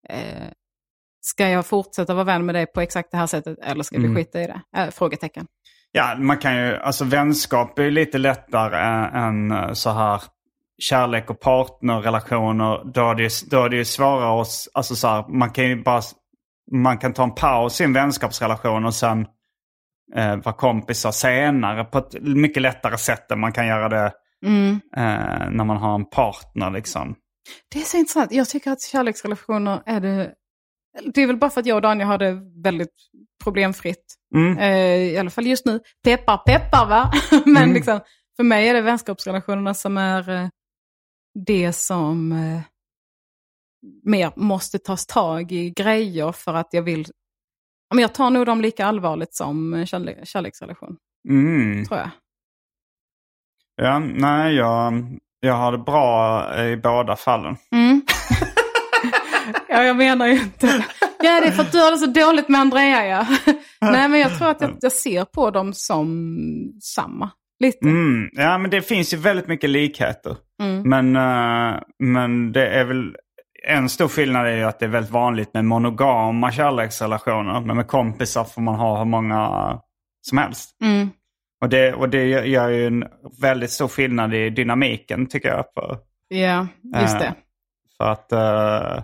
Speaker 2: eh, ska jag fortsätta vara vän med dig på exakt det här sättet eller ska vi
Speaker 1: Mm.
Speaker 2: skita i det? Eh, frågetecken.
Speaker 1: Ja, man kan ju, alltså vänskap är ju lite lättare än, än eh, så här kärlek och partnerrelationer. Då är det, då är det ju svårare att, alltså så här, man kan ju bara, man kan ta en paus i en vänskapsrelation och sen eh, vara kompisar senare på ett mycket lättare sätt än man kan göra det
Speaker 2: Mm.
Speaker 1: eh, när man har en partner liksom.
Speaker 2: Det är så intressant. Jag tycker att kärleksrelationer är det... Det är väl bara för att jag och Daniel har det väldigt problemfritt.
Speaker 1: Mm.
Speaker 2: Eh, I alla fall just nu. Peppar, peppar va? Men
Speaker 1: Mm.
Speaker 2: liksom, för mig är det vänskapsrelationerna som är eh, det som eh, mer måste tas tag i grejer för att jag vill... Men jag tar nog dem lika allvarligt som en kärle- kärleksrelation,
Speaker 1: Mm.
Speaker 2: tror jag.
Speaker 1: Ja, nej, jag, jag har det bra i båda fallen.
Speaker 2: Mm. ja, jag menar ju inte... Ja, det är för att du har det så dåligt med Andrea, ja. Nej, men jag tror att jag, jag ser på dem som samma. Lite.
Speaker 1: Mm. Ja, men det finns ju väldigt mycket likheter.
Speaker 2: Mm.
Speaker 1: Men, eh, men det är väl en stor skillnad är ju att det är väldigt vanligt med monogama kärleksrelationer. Men med kompisar får man ha hur många som helst.
Speaker 2: Mm.
Speaker 1: Och det, och det gör ju en väldigt stor skillnad i dynamiken tycker jag. För,
Speaker 2: Ja, just
Speaker 1: Eh,
Speaker 2: det.
Speaker 1: för att eh,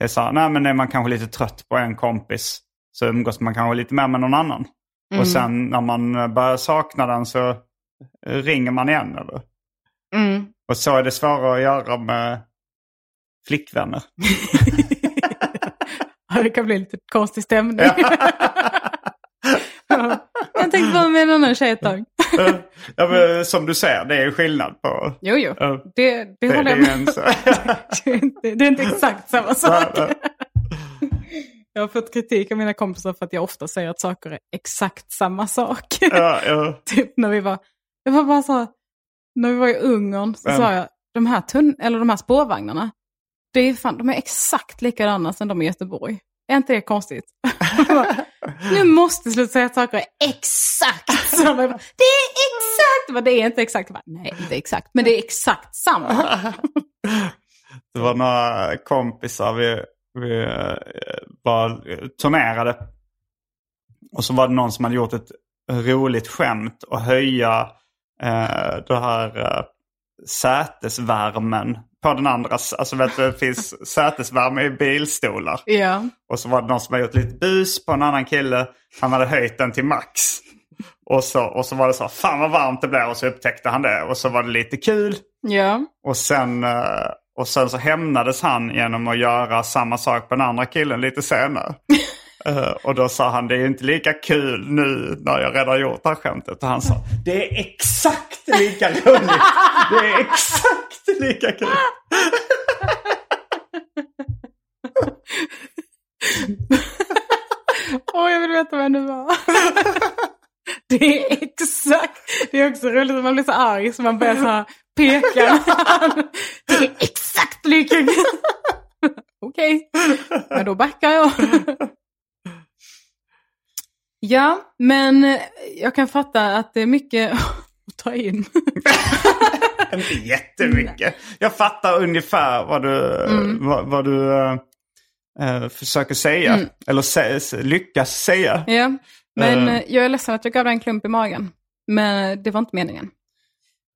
Speaker 1: det är så här, nej men är man kanske lite trött på en kompis så umgås man kanske lite mer med någon annan.
Speaker 2: Mm.
Speaker 1: Och sen när man börjar sakna den så ringer man igen. Eller?
Speaker 2: Mm.
Speaker 1: Och så är det svårare att göra med flickvänner.
Speaker 2: Ja, det kan bli lite konstig stämning. Ja. jag tänkte vara med en annan tjej ett tag.
Speaker 1: ja, men, som du säger, det är skillnad på...
Speaker 2: Jo, jo.
Speaker 1: Ja.
Speaker 2: Det, det,
Speaker 1: Det,
Speaker 2: håller jag med
Speaker 1: så...
Speaker 2: det, är inte, det är inte exakt samma sak. Jag har fått kritik av mina kompisar för att jag ofta säger att saker är exakt samma sak.
Speaker 1: ja, ja.
Speaker 2: typ när vi var, jag var bara så, när vi var i Ungern så
Speaker 1: Ja.
Speaker 2: sa jag, de här, tunn, eller de här spårvagnarna, det är fan, de är exakt likadana som de i Göteborg. Är inte det konstigt? Nu måste du sluta säga saker exakt samma. Det är exakt! Bara, Det är inte exakt. Bara, Nej, inte exakt, men det är exakt samma.
Speaker 1: Det var några kompisar vi, vi eh, var, turnerade. Och så var det någon som hade gjort ett roligt skämt och höja eh, det här eh, sätesvärmen på den andra. Alltså vet du, det finns sätesvärme i bilstolar.
Speaker 2: Ja.
Speaker 1: Och så var det någon som hade gjort lite bus på en annan kille. Han hade höjt den till max. Och så, och så var det så, fan vad varmt det blev. Och så upptäckte han det. Och så var det lite kul.
Speaker 2: Ja.
Speaker 1: Och sen, eh, och sen så hämnades han genom att göra samma sak på den andra killen lite senare. Eh, och då sa han, det är inte lika kul nu när jag redan gjort det här skämtet. Och han sa, det är exakt lika roligt. Det är exakt lika kul.
Speaker 2: Åh, jag vill veta vem det var. Det är exakt. Det är också roligt att man blir så arg så man börjar så här peka. Det är exakt lika. Okej, men då backar jag. Ja, men jag kan fatta att det är mycket att ta in.
Speaker 1: Inte jättemycket. Jag fattar ungefär vad du, vad, vad du eh, försöker säga. Eller sä, lyckas säga.
Speaker 2: Ja, Men
Speaker 1: eh,
Speaker 2: jag är ledsen att jag gav dig en klump i magen. Men det var inte meningen.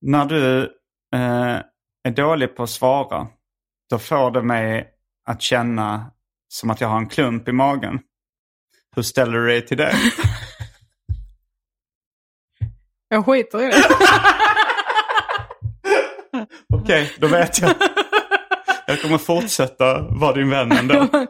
Speaker 1: När du eh, är dålig på att svara, då får det mig att känna som att jag har en klump i magen. Hur ställer du dig till det?
Speaker 2: Jag skiter i det.
Speaker 1: Okej, då vet jag. Jag kommer fortsätta vara din vän ändå.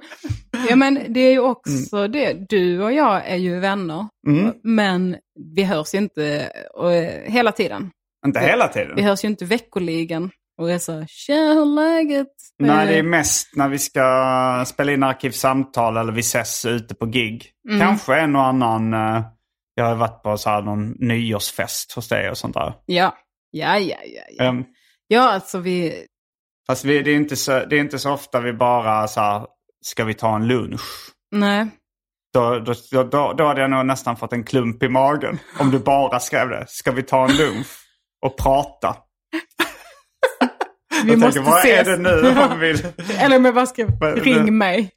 Speaker 2: ja men det är ju också det. Du och jag är ju vänner.
Speaker 1: Mm.
Speaker 2: Men vi hörs ju inte eh, hela tiden.
Speaker 1: Inte hela
Speaker 2: Vi
Speaker 1: tiden.
Speaker 2: hörs ju inte veckoligen. Och är så, tja hur läget?
Speaker 1: Nej, det är
Speaker 2: Eh,
Speaker 1: mest när vi ska spela in arkivsamtal eller vi ses ute på gig.
Speaker 2: Mm.
Speaker 1: Kanske en och annan. eh, jag har varit på så här någon nyårsfest hos dig och sånt där.
Speaker 2: Ja, ja, ja, ja. Ja,
Speaker 1: Ehm,
Speaker 2: ja alltså vi...
Speaker 1: Fast vi, det, är inte så, det är inte så ofta vi bara så här, ska vi ta en lunch?
Speaker 2: Nej.
Speaker 1: Då, då, då, då, hade jag nog nästan fått en klump i magen. Om du bara skrev det. Ska vi ta en lunch och prata?
Speaker 2: Vi
Speaker 1: jag
Speaker 2: måste
Speaker 1: tänker, vad
Speaker 2: ses.
Speaker 1: är det nu om vi vill?
Speaker 2: Eller om jag bara skrev, ring mig.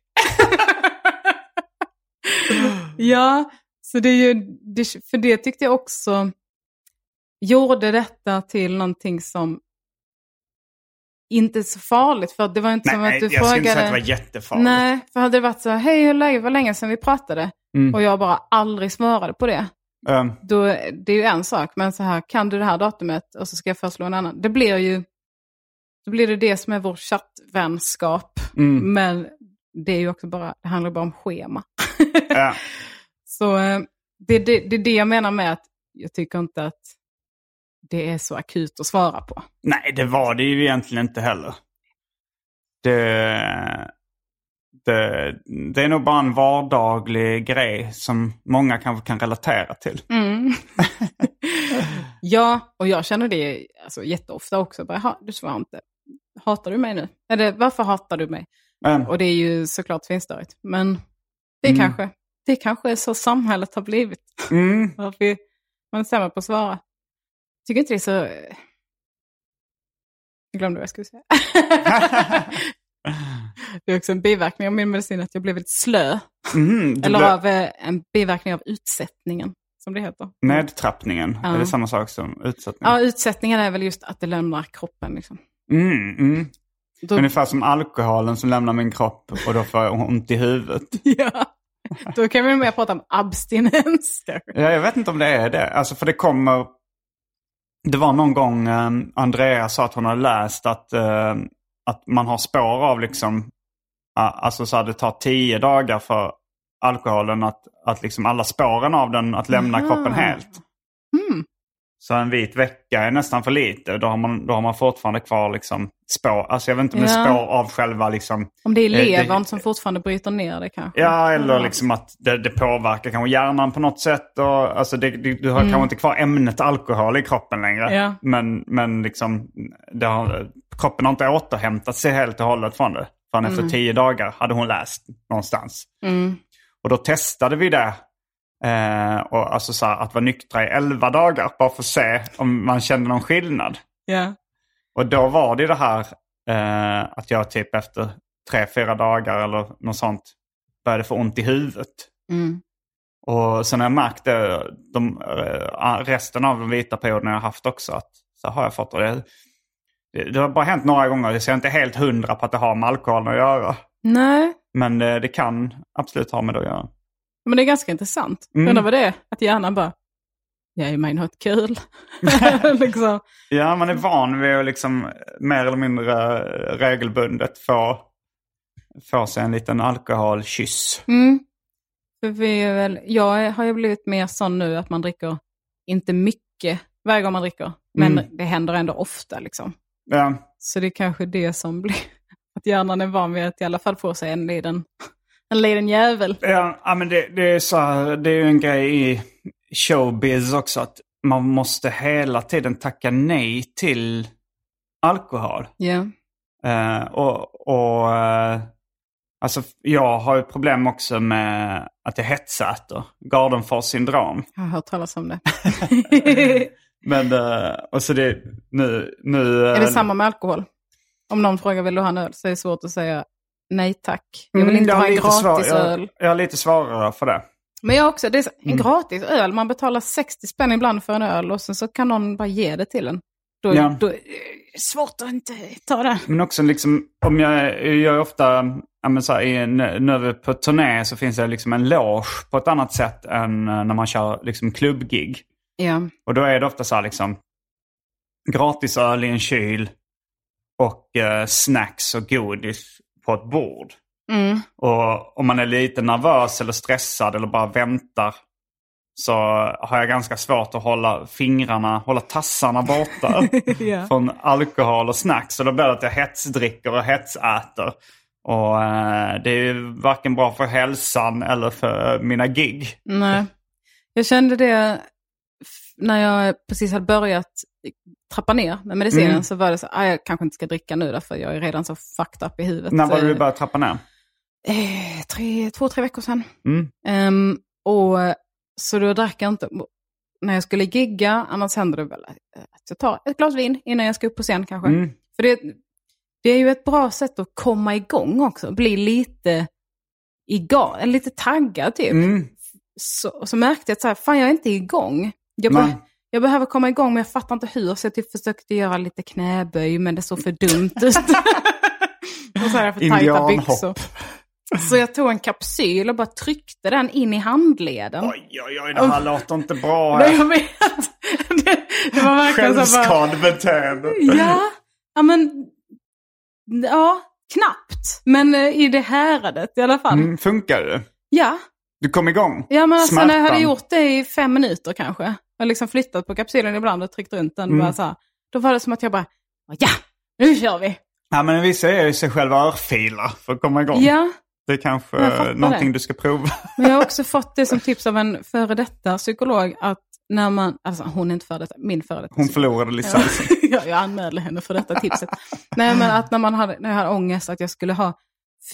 Speaker 2: ja, så det är ju, för det tyckte jag också gjorde detta till någonting som inte är så farligt. För det var inte som
Speaker 1: Nej,
Speaker 2: att du
Speaker 1: jag skulle inte säga att det
Speaker 2: frågade...
Speaker 1: var jättefarligt.
Speaker 2: Nej, för hade det varit så här, hej hur är läget, vad länge sedan vi pratade.
Speaker 1: Mm.
Speaker 2: Och jag bara aldrig svarade på det.
Speaker 1: Ehm,
Speaker 2: Då, det är ju en sak, men så här, kan du det här datumet och så ska jag föreslå en annan. Det blir ju, då blir det det som är vår chattvänskap.
Speaker 1: mm,
Speaker 2: Men det är ju också bara, det handlar bara om schema.
Speaker 1: ja.
Speaker 2: Så eh, det, det, det är det jag menar med att jag tycker inte att det är så akut att svara på.
Speaker 1: Nej, det var det ju egentligen inte heller. Det, det, det är nog bara en vardaglig grej som många kanske kan relatera till.
Speaker 2: Mm. ja, och jag känner det alltså, jätteofta också. Bara, "Jaha, du svarar inte. Hatar du mig nu? Eller varför hatar du mig?
Speaker 1: Men,
Speaker 2: Och det är ju såklart svinstörigt. Men det
Speaker 1: Mm.
Speaker 2: kanske, det kanske är så samhället har blivit.
Speaker 1: mm,
Speaker 2: man är sämre på att svara. Tycker inte det är så... Jag glömde vad jag skulle säga. det är också en biverkning av min medicin att jag blev väldigt slö.
Speaker 1: mm,
Speaker 2: Eller
Speaker 1: blev-
Speaker 2: av eh, en biverkning av utsättningen, som det heter.
Speaker 1: Nedtrappningen,
Speaker 2: Ja.
Speaker 1: är det samma sak som utsättning?
Speaker 2: Ja, utsättningen är väl just att det lämnar kroppen. Liksom.
Speaker 1: Mm, mm.
Speaker 2: Då,
Speaker 1: Ungefär som alkoholen som lämnar min kropp och då får jag ont i huvudet.
Speaker 2: ja, då kan vi mer prata om abstinens.
Speaker 1: Ja, jag vet inte om det är det. Alltså för det kommer... Det var någon gång eh, Andrea sa att hon hade läst att, eh, att man har spår av liksom... Alltså så här, det tar tio dagar för alkoholen att, att liksom alla spåren av den att lämna
Speaker 2: Aha.
Speaker 1: kroppen helt.
Speaker 2: Mm.
Speaker 1: Så en vit vecka är nästan för lite. Då har man, då har man fortfarande kvar liksom spår. Alltså jag vet inte är
Speaker 2: Ja.
Speaker 1: spår av själva liksom...
Speaker 2: Om det är
Speaker 1: Eh,
Speaker 2: levern som fortfarande bryter ner det kanske.
Speaker 1: Ja, eller
Speaker 2: Ja.
Speaker 1: liksom att det, det påverkar kanske hjärnan på något sätt. Och, alltså det, det, du har kanske inte kvar ämnet alkohol i kroppen längre.
Speaker 2: Mm. Ja.
Speaker 1: Men, men liksom, har, kroppen har inte återhämtat sig helt och hållet från det. Förrän efter tio dagar hade hon läst någonstans.
Speaker 2: Mm.
Speaker 1: Och då testade vi det. Eh, och alltså så här, att vara nyktra i elva dagar. Bara för att se om man kände någon skillnad.
Speaker 2: Ja.
Speaker 1: Och då var det det här eh, att jag typ efter tre, fyra dagar eller något sånt började få ont i huvudet.
Speaker 2: Mm.
Speaker 1: Och sen har jag märkt det, de, eh, resten av de vita perioderna jag har haft också. Att så har jag fått det. Det, det har bara hänt några gånger så jag är inte helt hundra på att det har med alkoholen att göra.
Speaker 2: Nej,
Speaker 1: Men eh, det kan absolut ha med det att göra.
Speaker 2: Men det är ganska intressant.
Speaker 1: Mm.
Speaker 2: Undrar vad det är? Att hjärnan bara, jag är med något kul. liksom.
Speaker 1: Ja, man är van vid att liksom mer eller mindre regelbundet få, få sig en liten alkoholkyss.
Speaker 2: mm. För vi är väl, jag har ju blivit mer sån nu att man dricker inte mycket varje gång man dricker. Men
Speaker 1: Mm.
Speaker 2: det händer ändå ofta liksom.
Speaker 1: Ja,
Speaker 2: Så det är kanske det som blir, att hjärnan är van vid att i alla fall få sig en liten, en liten jävel.
Speaker 1: Ja, ja men det, det, är så här, det är ju en grej i showbiz också att man måste hela tiden tacka nej till alkohol.
Speaker 2: Ja.
Speaker 1: Eh, och och eh, alltså, jag har ju problem också med att jag hetsäter. Gardenfors syndrom.
Speaker 2: Jag har hört talas om det.
Speaker 1: Men, eh, och så det, nu... nu
Speaker 2: är det
Speaker 1: eh,
Speaker 2: samma med alkohol? Om någon frågar vill du ha en öl så är det svårt att säga nej tack. Jag vill
Speaker 1: Mm,
Speaker 2: inte
Speaker 1: har
Speaker 2: ha en gratis
Speaker 1: jag,
Speaker 2: öl.
Speaker 1: jag har lite svårare för det.
Speaker 2: Men jag också, det är en
Speaker 1: Mm.
Speaker 2: gratis öl. Man betalar 60 spänn ibland för en öl och sen så kan någon bara ge det till en. Då,
Speaker 1: Ja.
Speaker 2: då svårt att inte ta det.
Speaker 1: Men också liksom, om jag, jag är ofta, ja så här, i är på turné så finns det liksom en loge på ett annat sätt än eh, när man kör liksom klubbgig.
Speaker 2: Ja.
Speaker 1: Och då är det ofta så här liksom gratis öl i en kyl och eh, snacks och godis på ett bord.
Speaker 2: Mm.
Speaker 1: Och om man är lite nervös eller stressad eller bara väntar så har jag ganska svårt att hålla fingrarna, hålla tassarna borta
Speaker 2: Ja.
Speaker 1: från alkohol och snacks. Så då blir det att jag hetsdricker och hetsäter. Och eh, det är ju varken bra för hälsan eller för mina gig.
Speaker 2: Nej. Jag kände det när jag precis hade börjat trappa ner med medicinen
Speaker 1: Mm.
Speaker 2: så var det så "Ah, jag kanske inte ska dricka nu därför jag är redan så fucked up i huvudet.
Speaker 1: När var det du
Speaker 2: Eh,
Speaker 1: började trappa ner?
Speaker 2: eh, tre, två, tre veckor sedan.
Speaker 1: Mm.
Speaker 2: Ehm, och Så då drack jag inte när jag skulle gigga, annars händer det väl att jag tar ett glas vin innan jag ska upp på scen kanske.
Speaker 1: Mm.
Speaker 2: För det, det är ju ett bra sätt att komma igång också, bli lite igång, lite taggad typ.
Speaker 1: Mm.
Speaker 2: Så, så märkte jag att så här, fan jag är inte igång. Jag,
Speaker 1: Nej.
Speaker 2: Jag behöver komma igång men jag fattar inte hur. Så jag typ försökte göra lite knäböj men det såg för dumt ut. och så hade jag för tajta byxor. Så jag tog en kapsyl och bara tryckte den in i handleden.
Speaker 1: Oj, oj, oj, det här låter inte bra. Här.
Speaker 2: jag vet. Det, det var verkligen bara,
Speaker 1: Självskadebeteende.
Speaker 2: Ja, ja men... Ja, knappt. Men eh, i det häradet i alla fall.
Speaker 1: Mm, funkar det?
Speaker 2: Ja,
Speaker 1: Du kom igång?
Speaker 2: ja men alltså när jag hade gjort det i fem minuter kanske. Jag har liksom flyttat på kapsylen ibland och tryckt runt den.
Speaker 1: Mm.
Speaker 2: Bara så här, då var det som att jag bara, ja, nu kör vi.
Speaker 1: Ja, men vissa är ju sig själva örfilar för att komma igång.
Speaker 2: Ja,
Speaker 1: Det är kanske någonting
Speaker 2: det.
Speaker 1: du ska prova.
Speaker 2: men jag har också fått det som tips av en före detta psykolog att när man, alltså hon är inte före detta, min före detta
Speaker 1: Hon förlorade licensen.
Speaker 2: Ja, jag anmälde henne för detta tipset. Nej, men att när, man hade, när jag hade ångest att jag skulle ha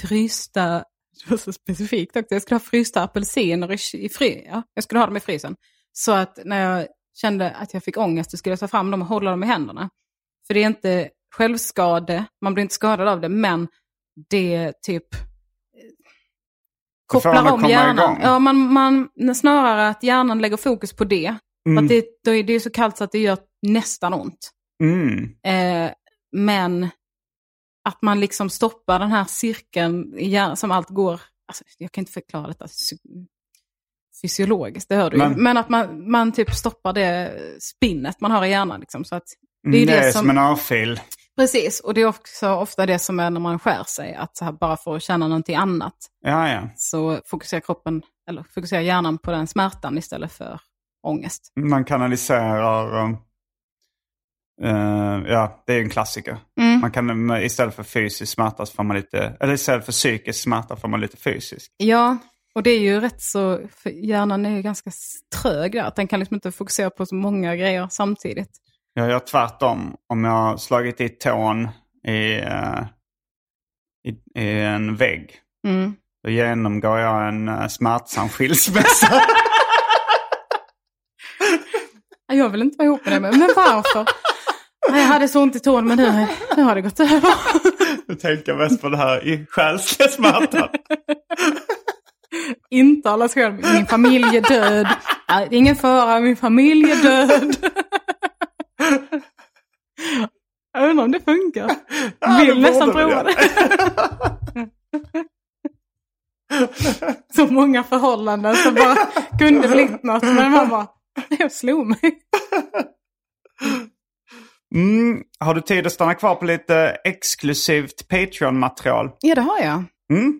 Speaker 2: frysta, det var så specifikt också, jag skulle ha frysta apelsiner i, i fry, ja, jag skulle ha dem i frysen. Så att när jag kände att jag fick ångest så skulle jag ta fram dem och hålla dem i händerna. För det är inte självskade, man blir inte skadad av det, men det typ eh, kopplar om hjärnan.
Speaker 1: igång.
Speaker 2: Ja, man, man, snarare att hjärnan lägger fokus på det.
Speaker 1: Mm.
Speaker 2: att det, då är det är så kallt så att det gör nästan ont.
Speaker 1: Mm.
Speaker 2: Eh, men att man liksom stoppar den här cirkeln i hjärnan som allt går, alltså, jag kan inte förklara detta fysiologiskt, det hör du ju.
Speaker 1: Men-
Speaker 2: Men att man, man typ stoppar det spinnet man har i hjärnan. Liksom, så att, det är
Speaker 1: Det
Speaker 2: det
Speaker 1: som...
Speaker 2: som,
Speaker 1: en örfil.
Speaker 2: precis, och det är också ofta det som är när man skär sig, att så här, bara för att känna någonting annat
Speaker 1: Ja, ja.
Speaker 2: så fokuserar kroppen, eller fokuserar hjärnan på den smärtan istället för ångest.
Speaker 1: Man kanaliserar... eh, ja, det är en klassiker.
Speaker 2: Mm.
Speaker 1: Man kan istället för fysisk smärta får man lite... Eller istället för psykisk smärta får man lite fysisk.
Speaker 2: Ja, och det är ju rätt så, för hjärnan är ju ganska trög där. Att den kan liksom inte fokusera på så många grejer samtidigt.
Speaker 1: Jag gör tvärtom. Om jag har slagit i tån i, eh, i, i en vägg.
Speaker 2: Mm.
Speaker 1: Då genomgår jag en uh, smärtsam skilsmässa.
Speaker 2: Jag vill inte vara ihop med dig, men varför? Jag hade så ont i tån, men nu, nu har det gått över.
Speaker 1: Du tänker mest på det här i själsliga smärtan.
Speaker 2: Inte alla själv. Min familj är död. Nej, det är ingen fara, min familj är död. Jag undrar om det funkar.
Speaker 1: Ja,
Speaker 2: Vill nästan prova
Speaker 1: det.
Speaker 2: Så många förhållanden som bara kunde blivit något. Men man bara, jag slog mig.
Speaker 1: Mm. Har du tid att stanna kvar på lite exklusivt Patreon-material?
Speaker 2: Ja, det har jag.
Speaker 1: Mm.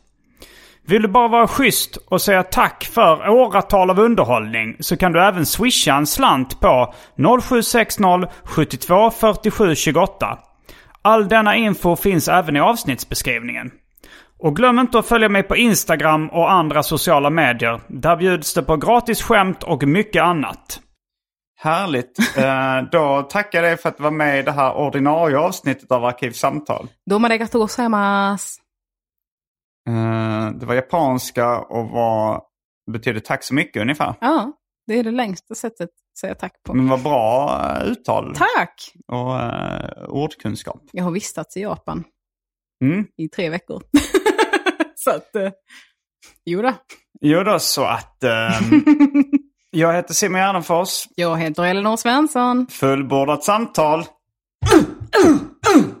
Speaker 1: Vill du bara vara schysst och säga tack för åratal av underhållning så kan du även swisha en slant på 0760 72 47 28. All denna info finns även i avsnittsbeskrivningen. Och glöm inte att följa mig på Instagram och andra sociala medier. Där bjuds det på gratis skämt och mycket annat. Härligt. Eh, då tackar jag dig för att du var med i det här ordinarie avsnittet av Arkivsamtal.
Speaker 2: Domo arigatou
Speaker 1: Eh, det var japanska och var, betyder tack så mycket ungefär.
Speaker 2: Ja, det är det längsta sättet att säga tack på.
Speaker 1: Men vad bra eh, uttal
Speaker 2: Tack!
Speaker 1: och eh, ordkunskap.
Speaker 2: Jag har vistats i Japan
Speaker 1: Mm.
Speaker 2: i tre veckor. så att, eh, jo då.
Speaker 1: Jo då, så att eh, jag heter Simon Gärdenfors.
Speaker 2: Jag heter Elinor Svensson.
Speaker 1: Fullbordat samtal.